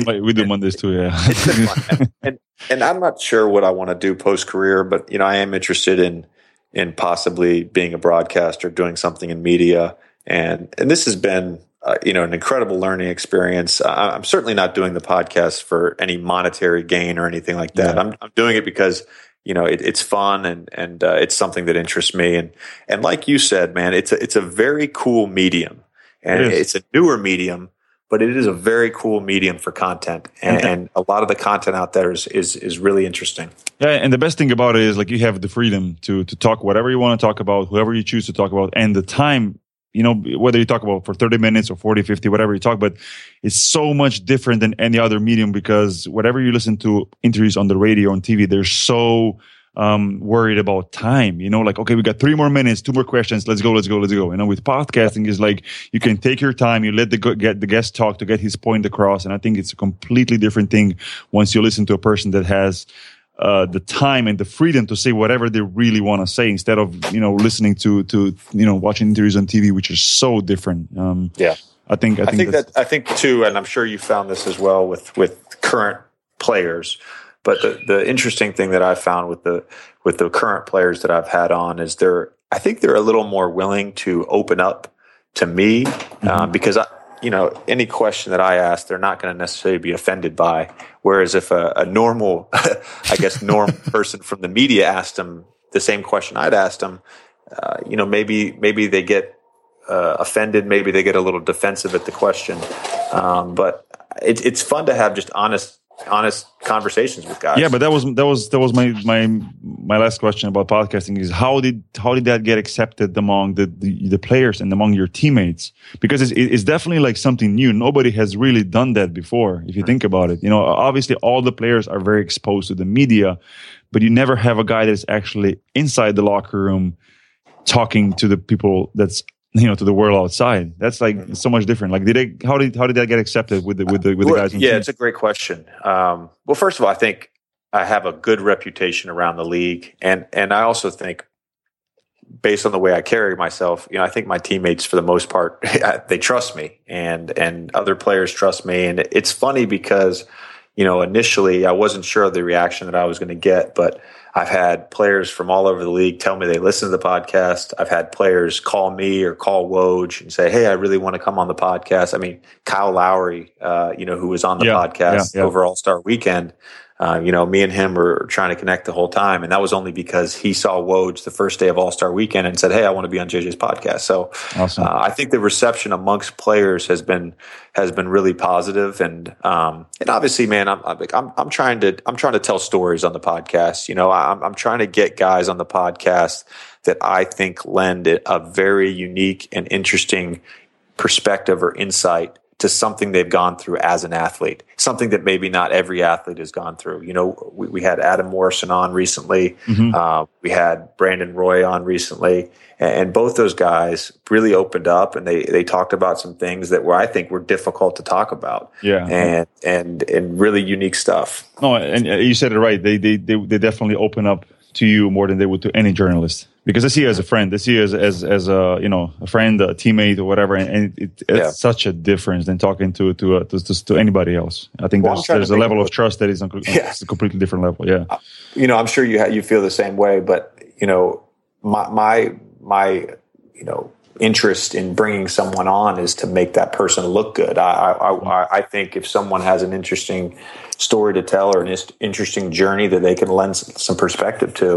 Speaker 1: we do Mondays too. Yeah,
Speaker 3: fun. and and I'm not sure what I want to do post career, but you know, I am interested in in possibly being a broadcaster, doing something in media, and and this has been uh, you know an incredible learning experience. I, I'm certainly not doing the podcast for any monetary gain or anything like that.
Speaker 1: Yeah.
Speaker 3: I'm I'm doing it because you know it, it's fun and and uh, it's something that interests me. And and like you said, man, it's a, it's a very cool medium. And
Speaker 1: It
Speaker 3: it's a newer medium but it is a very cool medium for content, and, and a lot of the content out there is is, is really interesting.
Speaker 1: Yeah, and the best thing about it is like you have the freedom to to talk whatever you want to talk about, whoever you choose to talk about, and the time, you know, whether you talk about for 30 minutes or 40, 50, whatever you talk, but it's so much different than any other medium because whatever you listen to interviews on the radio and TV, they're so um worried about time you know like okay we got three more minutes two more questions let's go let's go let's go. You know with podcasting is like you can take your time you let the get the guest talk to get his point across and i think it's a completely different thing once you listen to a person that has uh, the time and the freedom to say whatever they really want to say instead of you know listening to to you know watching interviews on TV, which is so different. Um,
Speaker 3: Yeah.
Speaker 1: I think I
Speaker 3: I
Speaker 1: think,
Speaker 3: think that I think too, and I'm sure you found this as well with with current players. But the the interesting thing that I found with the with the current players that I've had on is they're I think they're a little more willing to open up to me um, because I you know any question that I ask they're not going to necessarily be offended by. Whereas if a, a normal I guess normal person from the media asked them the same question I'd asked them, uh, you know maybe maybe they get uh, offended. Maybe they get a little defensive at the question. Um, but it, it's fun to have just honest, honest conversations with guys.
Speaker 1: yeah, but that was that was that was my my my last question about podcasting is how did how did that get accepted among the the, the players and among your teammates because it's it's definitely like something new. Nobody has really done that before. If you think about it, you know, obviously all the players are very exposed to the media, but you never have a guy that's actually inside the locker room talking to the people that's you know to the world outside. That's like so much different. Like, did they? How did how did that get accepted with the with the with the guys?
Speaker 3: yeah, it's a great question. Um, well, first of all, I think I have a good reputation around the league, and and I also think, based on the way I carry myself, you know, I think my teammates, for the most part, they trust me, and and other players trust me, and it's funny because. you know, initially I wasn't sure of the reaction that I was going to get, but I've had players from all over the league tell me they listen to the podcast. I've had players call me or call Woj and say, "Hey, I really want to come on the podcast." I mean, Kyle Lowry, uh, you know, who was on the
Speaker 1: Yeah,
Speaker 3: podcast
Speaker 1: yeah, yeah.
Speaker 3: over All Star Weekend. Uh, you know, me and him were trying to connect the whole time, and that was only because he saw Woj the first day of All Star Weekend and said, "Hey, I want to be on JJ's podcast." So,
Speaker 1: Awesome.
Speaker 3: uh, I think the reception amongst players has been has been really positive, and um, and obviously, man, I'm, I'm I'm I'm trying to I'm trying to tell stories on the podcast. You know, I'm I'm trying to get guys on the podcast that I think lend a very unique and interesting perspective or insight to something they've gone through as an athlete, something that maybe not every athlete has gone through. You know, we, we had Adam Morrison on recently.
Speaker 1: Mhm.
Speaker 3: Uh, we had Brandon Roy on recently, and, and both those guys really opened up and they they talked about some things that were I think were difficult to talk about
Speaker 1: yeah.
Speaker 3: and and and really unique stuff.
Speaker 1: No, and you said it right. They, they they they definitely open up to you more than they would to any journalist because they see you as a friend. They see you as as, as a you know a friend, a teammate, or whatever. And, and it, it's
Speaker 3: Yeah.
Speaker 1: such a difference than talking to to, uh, to to to anybody else. I think
Speaker 3: Well,
Speaker 1: there's there's a level
Speaker 3: of-
Speaker 1: trust that is on,
Speaker 3: Yeah.
Speaker 1: a completely different level. Yeah,
Speaker 3: you know, I'm sure you ha- you feel the same way, but you know, my my my you know interest in bringing someone on is to make that person look good. I I, I, I think if someone has an interesting story to tell or an interesting journey that they can lend some perspective to,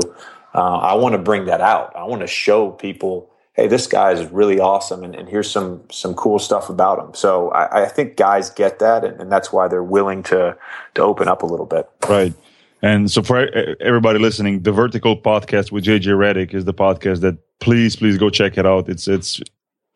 Speaker 3: uh, I want to bring that out. I want to show people. Hey, this guy is really awesome, and, and here's some some cool stuff about him. So I, I think guys get that, and, and that's why they're willing to to open up a little bit.
Speaker 1: right. And so for everybody listening, the Vertical Podcast with JJ Redick is the podcast that please please go check it out. It's it's.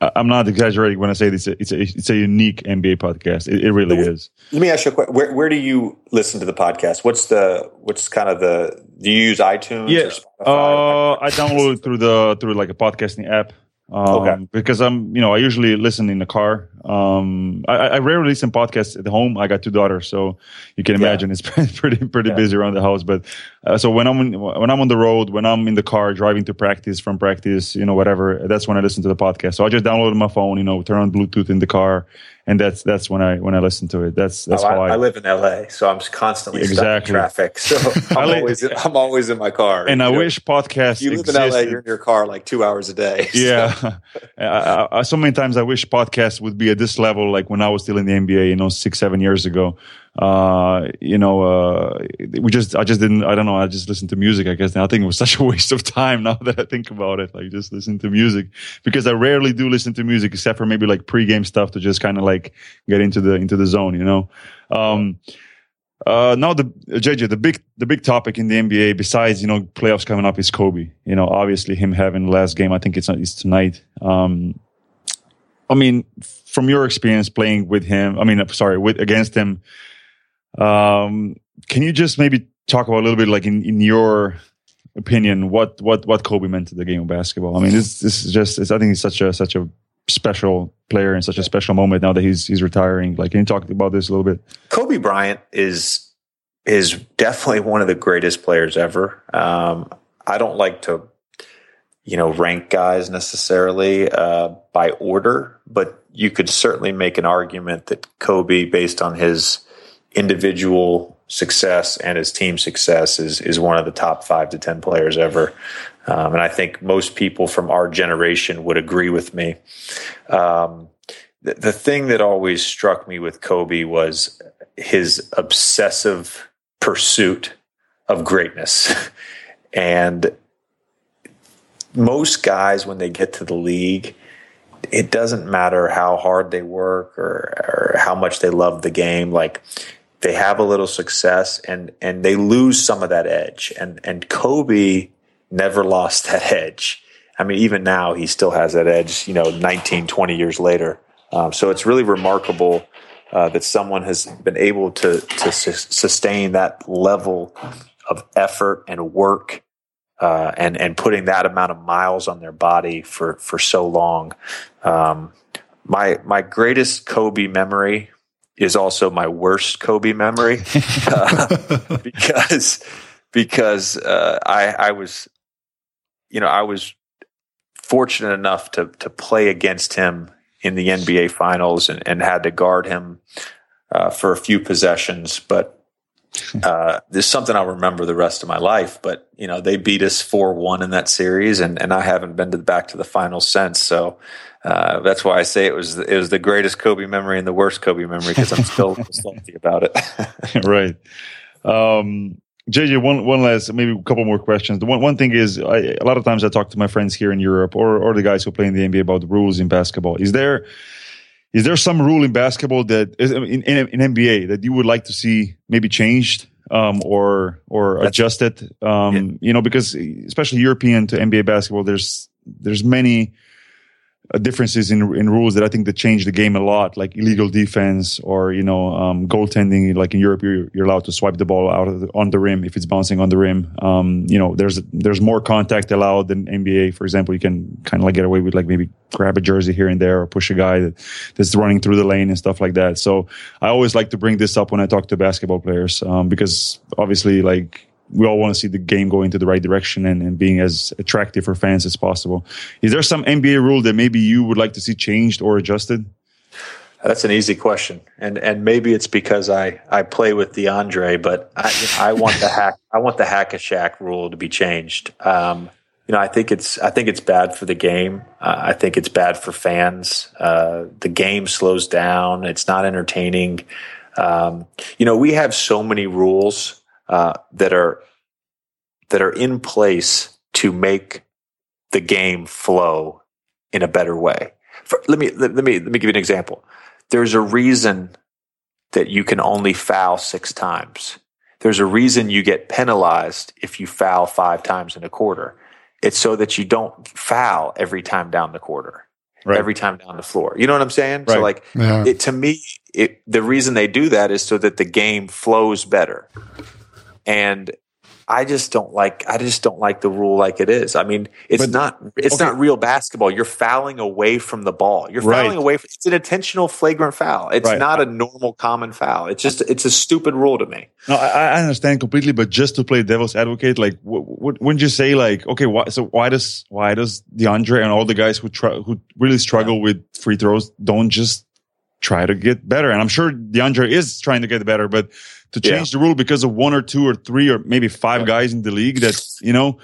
Speaker 1: I'm not exaggerating when I say this. It's a, it's a unique NBA podcast. It, it really is.
Speaker 3: Let me ask you a question. Where, where do you listen to the podcast? What's the what's kind of the do you use iTunes
Speaker 1: Yeah,
Speaker 3: or Spotify?
Speaker 1: Uh, I download it through the through like a podcasting app. Um,
Speaker 3: Okay.
Speaker 1: Because I'm, you know, I usually listen in the car. Um, I, I rarely listen podcasts at home. I got two daughters, so you can
Speaker 3: Yeah.
Speaker 1: imagine it's pretty pretty
Speaker 3: Yeah.
Speaker 1: busy around the house. But uh, so when I'm in, when I'm on the road, when I'm in the car driving to practice, from practice, you know, whatever, that's when I listen to the podcast. So I just download on my phone, you know, turn on Bluetooth in the car, and that's that's when I when I listen to it. That's that's
Speaker 3: Oh,
Speaker 1: how
Speaker 3: I,
Speaker 1: I,
Speaker 3: I live in LA, so I'm constantly stuck in traffic. So I'm always I'm always in my car.
Speaker 1: and I
Speaker 3: know,
Speaker 1: wish podcasts
Speaker 3: you live in. LA. You're in your car like two hours a day. So-
Speaker 1: Yeah. I, I- so many times I wish podcasts would be at this level, like when I was still in the NBA, you know, six, seven years ago. Uh, you know, uh, we just, I just didn't, I don't know, I just listened to music, I guess. And I think it was such a waste of time now that I think about it. Like just listen to music because I rarely do listen to music except for maybe like pregame stuff to just kind of like get into the, into the zone, you know? Um, uh, now the JJ, the big the big topic in the NBA besides you know playoffs coming up is Kobe. You know, obviously him having the last game. I think it's it's tonight. Um, I mean, from your experience playing with him, I mean, uh, sorry, with against him, um, can you just maybe talk about a little bit, like in, in your opinion, what what what Kobe meant to the game of basketball? I mean, this this is just it's, I think he's such a such a special player and such a special moment now that he's he's retiring. Like, can you talk about this a little bit?
Speaker 3: Kobe Bryant is is definitely one of the greatest players ever. Um, I don't like to, you know, rank guys necessarily uh, by order, but you could certainly make an argument that Kobe, based on his individual success and his team success, is is one of the top five to ten players ever. Um, and I think most people from our generation would agree with me. Um, the, the thing that always struck me with Kobe was his obsessive pursuit of greatness. and most guys, when they get to the league, it doesn't matter how hard they work or, or how much they love the game. Like they have a little success and, and they lose some of that edge. And, and Kobe never lost that edge. I mean, even now he still has that edge, you know, 19, 20 years later. Um, so it's really remarkable uh, that someone has been able to to sus- sustain that level of effort and work, uh, and and putting that amount of miles on their body for for so long. Um, my my greatest Kobe memory is also my worst Kobe memory uh, because because uh, I I was you know I was fortunate enough to to play against him in the NBA finals and, and had to guard him uh, for a few possessions. But uh, there's something I'll remember the rest of my life. But you know, they beat us four one in that series, and and I haven't been to the back to the final since. So uh, that's why I say it was it was the greatest Kobe memory and the worst Kobe memory because I'm still salty about it.
Speaker 1: right. Um, JJ, one one last, maybe a couple more questions. The one one thing is, I, a lot of times I talk to my friends here in Europe or or the guys who play in the NBA about the rules in basketball. Is there is there some rule in basketball that is in, in, in NBA that you would like to see maybe changed um, or or That's, adjusted? Um, yeah. You know, because especially European to NBA basketball, there's there's many differences in in rules that I think that change the game a lot, like illegal defense or you know um, goaltending. Like in Europe, you're, you're allowed to swipe the ball out of the, on the rim if it's bouncing on the rim. Um, you know, there's there's more contact allowed than NBA. For example, you can kind of like get away with like maybe grab a jersey here and there or push a guy that, that's running through the lane and stuff like that. So I always like to bring this up when I talk to basketball players um, because obviously like we all want to see the game go into the right direction and, and being as attractive for fans as possible. Is there some NBA rule that maybe you would like to see changed or adjusted?
Speaker 3: That's an easy question, and and maybe it's because I, I play with DeAndre, but I, I want the hack I want the hack a Shaq rule to be changed. Um, you know, I think it's I think it's bad for the game. Uh, I think it's bad for fans. Uh, the game slows down. It's not entertaining. Um, you know, we have so many rules uh, that are that are in place to make the game flow in a better way. For, let me let, let me let me give you an example. There's a reason that you can only foul six times. There's a reason you get penalized if you foul five times in a quarter. It's so that you don't foul every time down the quarter, right. every time down the floor. You know what I'm saying? Right. So, like, yeah. it, to me, it, the reason they do that is so that the game flows better and I just don't like I just don't like the rule like it is. I mean, it's but, not it's okay. not real basketball. You're fouling away from the ball. You're fouling right. away from, it's an intentional flagrant foul. It's right. not a normal common foul. It's just it's a stupid rule to me.
Speaker 1: No, I, I understand completely, but just to play devil's advocate, like wouldn't you say like okay, why, so why does why does DeAndre and all the guys who try who really struggle yeah. with free throws don't just try to get better? And I'm sure DeAndre is trying to get better, but to change yeah. the rule because of one or two or three or maybe five yeah. guys in the league that you know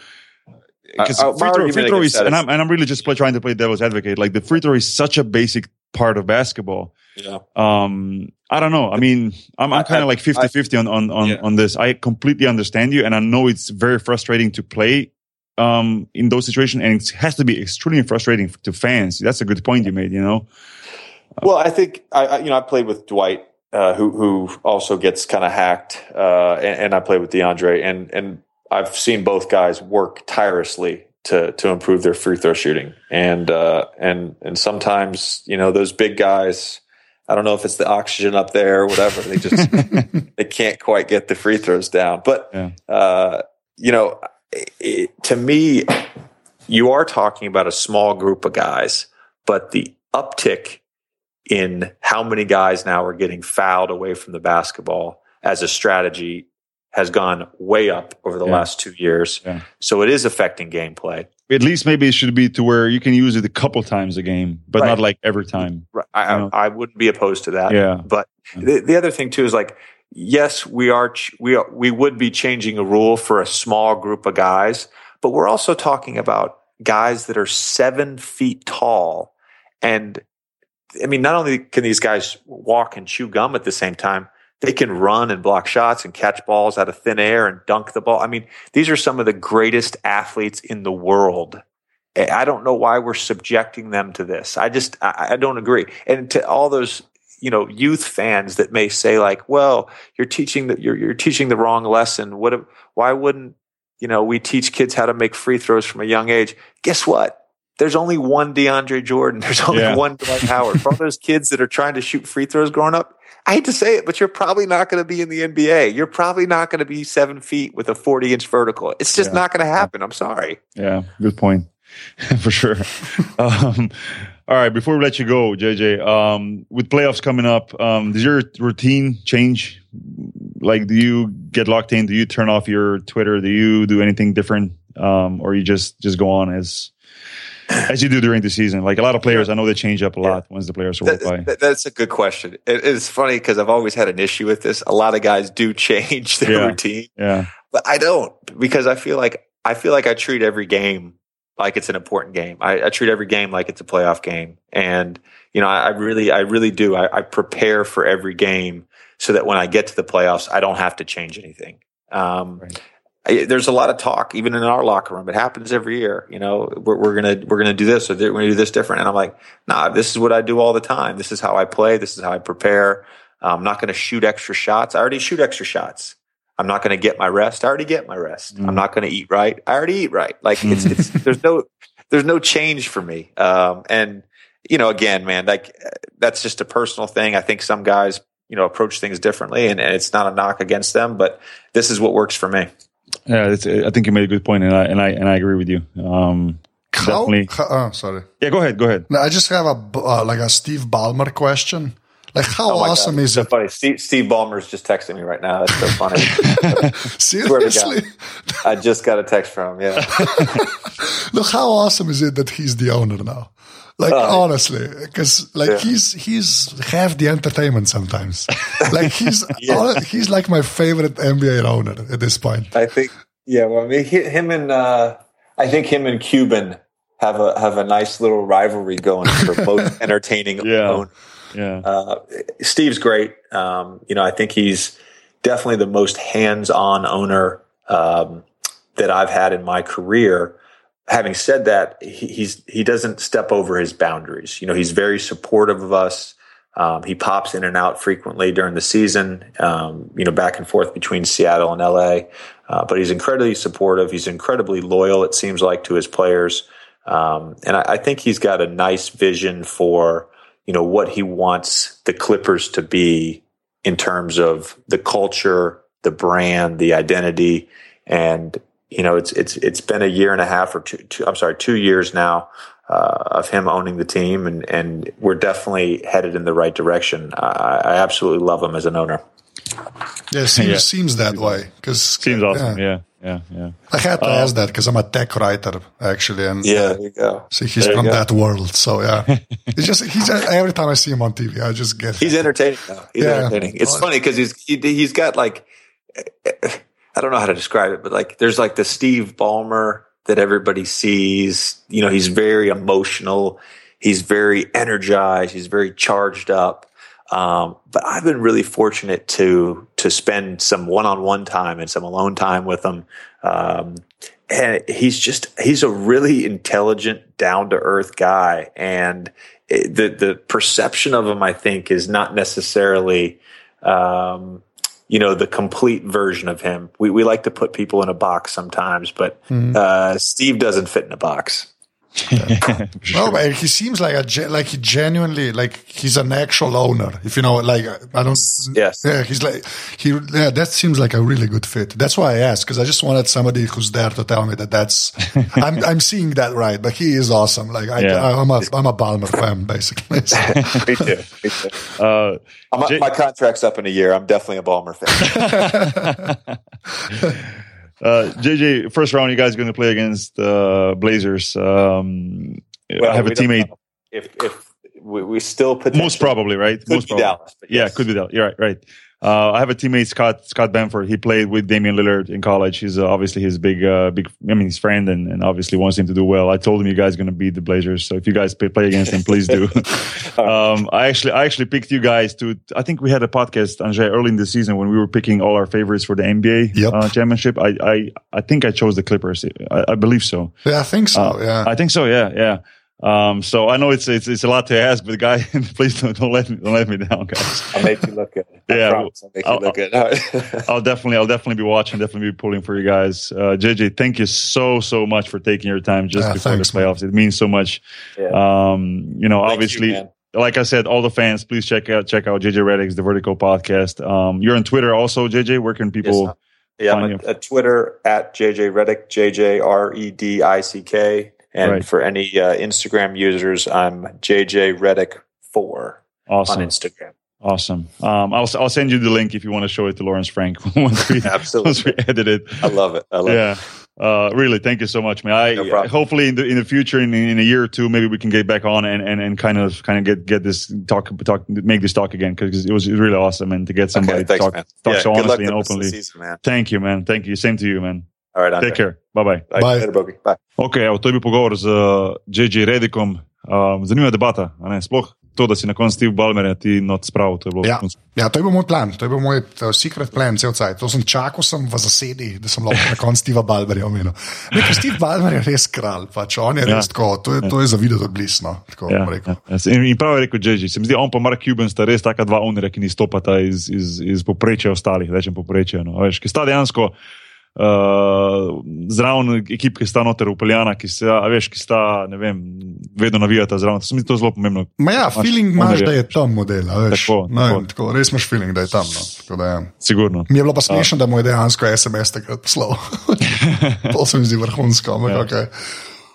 Speaker 1: because uh, free throw, free throw is, and I'm, and I'm really just play, trying to play devil's advocate. Like the free throw is such a basic part of basketball. Yeah. Um, I don't know. I mean, I'm, I'm kind of like 50 50 on, on, on, yeah. on this. I completely understand you. And I know it's very frustrating to play, um, in those situations. And it has to be extremely frustrating to fans. That's a good point you made, you know?
Speaker 3: Well, I think I, you know, I played with Dwight uh, who who also gets kind of hacked, uh, and, and, I played with DeAndre, and and I've seen both guys work tirelessly to to improve their free throw shooting, and uh, and and sometimes you know those big guys. I don't know if it's the oxygen up there or whatever. They just they can't quite get the free throws down. But yeah. Uh, you know, it, to me, you are talking about a small group of guys, but the uptick in how many guys now are getting fouled away from the basketball as a strategy has gone way up over the yeah. last two years. Yeah. So it is affecting gameplay.
Speaker 1: At least maybe it should be to where you can use it a couple times a game, but right. not like every time.
Speaker 3: Right. I, I, I, wouldn't be opposed to that. Yeah. But the, the other thing too is like, yes, we are, we are, we would be changing a rule for a small group of guys, but we're also talking about guys that are seven feet tall and I mean, not only can these guys walk and chew gum at the same time, they can run and block shots and catch balls out of thin air and dunk the ball. I mean, these are some of the greatest athletes in the world. Eh, I don't know why we're subjecting them to this. I just, I, I don't agree. And to all those, you know, youth fans that may say like, well, you're teaching that you're, you're teaching the wrong lesson. What, why wouldn't, you know, we teach kids how to make free throws from a young age? Guess what? There's only one DeAndre Jordan. There's only yeah. one Dwight Howard. For all those kids that are trying to shoot free throws growing up, I hate to say it, but you're probably not going to be in the NBA. You're probably not going to be seven feet with a 40 inch vertical. It's just yeah. not going to happen. I'm sorry.
Speaker 1: Yeah, good point. For sure. um, all right, before we let you go, JJ, um, with playoffs coming up, um, does your routine change? Like, do you get locked in? Do you turn off your Twitter? Do you do anything different, um, or you just just go on as as you do during the season? Like a lot of players, I know they change up a lot yeah. once the players
Speaker 3: that, by. That's a good question. It, it's funny because I've always had an issue with this. A lot of guys do change their
Speaker 1: yeah.
Speaker 3: routine,
Speaker 1: yeah,
Speaker 3: but I don't because I feel like I feel like I treat every game like it's an important game. I, I treat every game like it's a playoff game, and you know, I, I really, I really do. I, I prepare for every game so that when I get to the playoffs, I don't have to change anything. Um, right. I, there's a lot of talk, even in our locker room. It happens every year. You know, we're, we're gonna we're gonna do this or we're gonna do this different. And I'm like, nah, this is what I do all the time. This is how I play. This is how I prepare. I'm not gonna shoot extra shots. I already shoot extra shots. I'm not going to get my rest. I already get my rest. Mm. I'm not going to eat right. I already eat right. Like it's, it's there's no there's no change for me. Um, and you know, again, man, like that's just a personal thing. I think some guys, you know, approach things differently, and, and it's not a knock against them, but this is what works for me.
Speaker 1: Yeah, I think you made a good point, and I and I and I agree with you. Um,
Speaker 2: how, definitely. How, oh, sorry.
Speaker 1: Yeah, go ahead. Go ahead.
Speaker 2: No, I just have a uh, like a Steve Ballmer question. Like, how oh awesome God. is
Speaker 3: so
Speaker 2: it?
Speaker 3: Funny. Steve, Steve Ballmer's just texting me right now. That's so funny.
Speaker 2: Seriously,
Speaker 3: I just got a text from him. Yeah.
Speaker 2: Look, how awesome is it that he's the owner now? Like uh, honestly, because like yeah. he's he's half the entertainment sometimes. like he's yeah. he's like my favorite NBA owner at this point.
Speaker 3: I think yeah. Well, I mean, him and uh, I think him and Cuban have a have a nice little rivalry going for both entertaining
Speaker 1: yeah.
Speaker 3: owners.
Speaker 1: Yeah.
Speaker 3: Uh, Steve's great. Um, you know, I think he's definitely the most hands-on owner um, that I've had in my career having said that, he, he's he doesn't step over his boundaries. You know, he's very supportive of us. Um, he pops in and out frequently during the season. Um, you know, back and forth between Seattle and LA. Uh, but he's incredibly supportive. He's incredibly loyal. It seems like to his players, um, and I, I think he's got a nice vision for you know what he wants the Clippers to be in terms of the culture, the brand, the identity, and you know, it's it's it's been a year and a half or two, two I'm sorry, two years now uh, of him owning the team, and and we're definitely headed in the right direction. I, I absolutely love him as an owner.
Speaker 2: Yeah, seems yeah. seems that way because
Speaker 1: seems awesome. Yeah. yeah. Yeah, yeah, I
Speaker 2: had to uh, ask that because I'm a tech writer actually, and
Speaker 3: yeah, there you go.
Speaker 2: See, he's from that world, so yeah. it's just he's every time I see him on TV, I just get.
Speaker 3: He's entertaining. Though. He's yeah. entertaining. It's funny because he's he, he's got like I don't know how to describe it, but like there's like the Steve Ballmer that everybody sees. You know, he's very emotional. He's very energized. He's very charged up. Um, but I've been really fortunate to to spend some one on one time and some alone time with him. Um, and he's just he's a really intelligent, down to earth guy, and it, the the perception of him, I think, is not necessarily. Um, you know the complete version of him. We we like to put people in a box sometimes, but mm. uh, Steve doesn't fit in a box.
Speaker 2: Yeah. no, but he seems like a like he genuinely like he's an actual owner. If you know, like I don't.
Speaker 3: Yes.
Speaker 2: Yeah, he's like he. Yeah, that seems like a really good fit. That's why I asked because I just wanted somebody who's there to tell me that that's. I'm I'm seeing that right, but he is awesome. Like I, yeah. I'm a I'm a Ballmer fan basically. So.
Speaker 3: me too. Me too. Uh, J- my contract's up in a year. I'm definitely a Ballmer fan.
Speaker 1: Uh, JJ, first round, you guys are going to play against uh, Blazers. Um, well, I have a teammate.
Speaker 3: If if we, we still
Speaker 1: most probably right, most
Speaker 3: probably. Dallas, yes.
Speaker 1: yeah, could be Dallas. You're right, right. Uh, I have a teammate, Scott Scott Bamforth. He played with Damian Lillard in college. He's uh, obviously his big, uh, big. I mean, his friend, and, and obviously wants him to do well. I told him you guys are going to beat the Blazers. So if you guys play, play against him, please do. um, I actually, I actually picked you guys to. I think we had a podcast, Andre, early in the season when we were picking all our favorites for the NBA
Speaker 2: yep.
Speaker 1: uh, championship. I, I, I think I chose the Clippers. I, I believe so.
Speaker 2: Yeah, I think so. Uh, yeah,
Speaker 1: I think so. Yeah, yeah. Um, so I know it's, it's it's a lot to ask, but guy, please don't, don't let me don't let me down, guys.
Speaker 3: I'll make you look good. I yeah, I'll make you I'll, look good.
Speaker 1: I'll definitely I'll definitely be watching, definitely be pulling for you guys. Uh, JJ, thank you so so much for taking your time just yeah, before thanks, the playoffs. Man. It means so much. Yeah. Um, you know, thank obviously. You, like I said, all the fans, please check out check out JJ Redick's The Vertical Podcast. Um, you're on Twitter also, JJ. Where can people? Yes,
Speaker 3: yeah, I'm a, a Twitter at JJ Redick, J J R E D I C K. And right. for any uh, Instagram users, I'm JJ Redick four
Speaker 1: awesome.
Speaker 3: on Instagram.
Speaker 1: Awesome. Um, I'll I'll send you the link if you want to show it to Lawrence Frank once we
Speaker 3: absolutely once
Speaker 1: we edit it.
Speaker 3: I love it. I love
Speaker 1: yeah.
Speaker 3: it.
Speaker 1: Uh, really, thank you so much, man. I
Speaker 3: No
Speaker 1: hopefully in the in the future, in, in a year or two, maybe we can get back on and, and, and kind of kind of get get this talk talk make this talk again because it was really awesome and to get somebody
Speaker 3: Okay, thanks,
Speaker 1: to talk
Speaker 3: man.
Speaker 1: talk
Speaker 3: yeah,
Speaker 1: so honestly and
Speaker 3: rest of the
Speaker 1: openly.
Speaker 3: season.
Speaker 1: Thank you, man. Thank you. Same to you, man.
Speaker 3: All right.
Speaker 1: Take care. Bye bye.
Speaker 3: Bye.
Speaker 2: Bye.
Speaker 3: Later. Bye.
Speaker 1: Ok, evo, to je bil pogovor z JJ Redikom. Um, zanimiva debata, a ne? sploh to, da si na koncu Steve Ballmer ti not spravil. To je bilo
Speaker 2: Ja. ja, to je bil moj plan, to je bil moj uh, secret plan, cel cel To sem čakal sem v zasedi, da sem lahko na koncu Steva Balmerja omenil. Nekaj Steve Balmer je res kralj, pač on je
Speaker 1: Ja.
Speaker 2: res tako, to je, to je za videti od blisno. Tako
Speaker 1: Ja,
Speaker 2: bom rekel.
Speaker 1: ja. In, in prav je rekel JJ. Se mi zdi, on pa Mark Cuban sta res taka dva ownerja, ki ni stopata iz, iz, iz poprečja ostalih, rečem poprečja. No. Veš, ki sta dejansko uh, zraven ekip, ki sta noter upeljana, ki, se, veš, ki sta, vem, vedno navijata zraven. To se mi to zelo pomembno.
Speaker 2: Ma ja,
Speaker 1: Imaš
Speaker 2: feeling imaš, da je tam model. Veš,
Speaker 1: Tako,
Speaker 2: no,
Speaker 1: tako.
Speaker 2: tako, res imaš feeling, da je tam. No. Da, ja.
Speaker 1: Sigurno.
Speaker 2: Mi je bilo pa smešno, da mu je dejansko SMS takrat poslal. to se mi zdi vrhunsko. ampak
Speaker 1: Ja.
Speaker 2: Okay.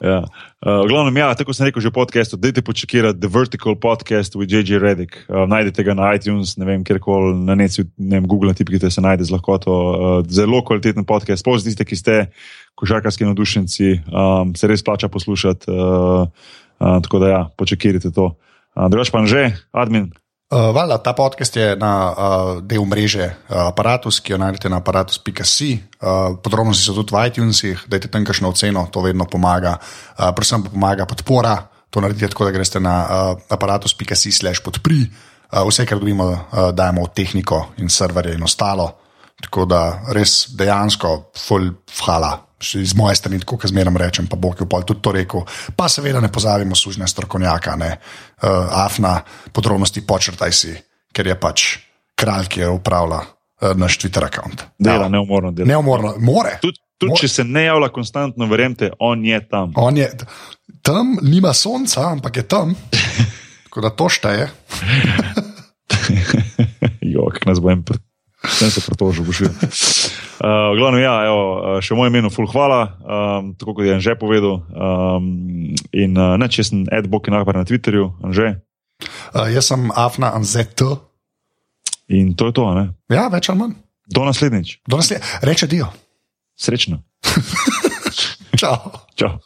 Speaker 1: Ja. Uh, ja, tako sem rekel že v podkastu, dajte počekirati The Vertical Podcast with JJ Redick. Uh, najdete ga na iTunes, ne vem, kjerkoli na netu, ne vem, Google, tipkite se najde z lahkoto. Uh, zelo kvaliteten podcast, sploh tiste, ki ste košarkarski navdušenci, um, se res plača poslušati. Uh, uh, tako da ja, počekirite to. Uh, Drugač pa že, admin.
Speaker 2: Uh, Vala, ta podcast je na uh, del mreže uh, Apparatus, ki jo najdete na aparatus.com. Uh, podrobnosti so tudi v iTunesih, dajte tam kakšno oceno, to vedno pomaga. Uh, predvsem pa pomaga podpora, to naredite tako, da greste na uh, aparatus.com/slash podpri. Uh, vse, kar dobimo, uh, dajemo v tehniko in serverje in ostalo. Tako da res dejansko, full hvala. Še iz moje strani, tako kot zmeraj rečem, pa Bog je pol tudi to rekel. Pa seveda ne pozabimo služne strokovnjaka, ne uh, Afna, podrobnosti počrtaj si, ker je pač kralj, ki je upravlja uh, naš Twitter račun.
Speaker 1: Dela, neumorno dela.
Speaker 2: Neumorno, more.
Speaker 1: Tudi, tudi
Speaker 2: Mo-
Speaker 1: če se ne javlja konstantno, verjemite, on je tam.
Speaker 2: On je tam, nima sonca, ampak je tam. Tako da to šteje.
Speaker 1: jo, kako nas bo en. Sem se pritožil, boš videl. Uh, glavno, ja, evo, uh, še v mojem imenu, full hvala, um, tako kot je že povedal. Um, in uh, ne, če sem Ed Bok in Akbar na Twitterju, že.
Speaker 2: Uh, jaz sem Afna Anzet.
Speaker 1: In to je to, ne.
Speaker 2: Ja, več ali manj.
Speaker 1: Do naslednjič.
Speaker 2: Do naslednje. Reče dio.
Speaker 1: Srečno.
Speaker 2: Čau.
Speaker 1: Čau.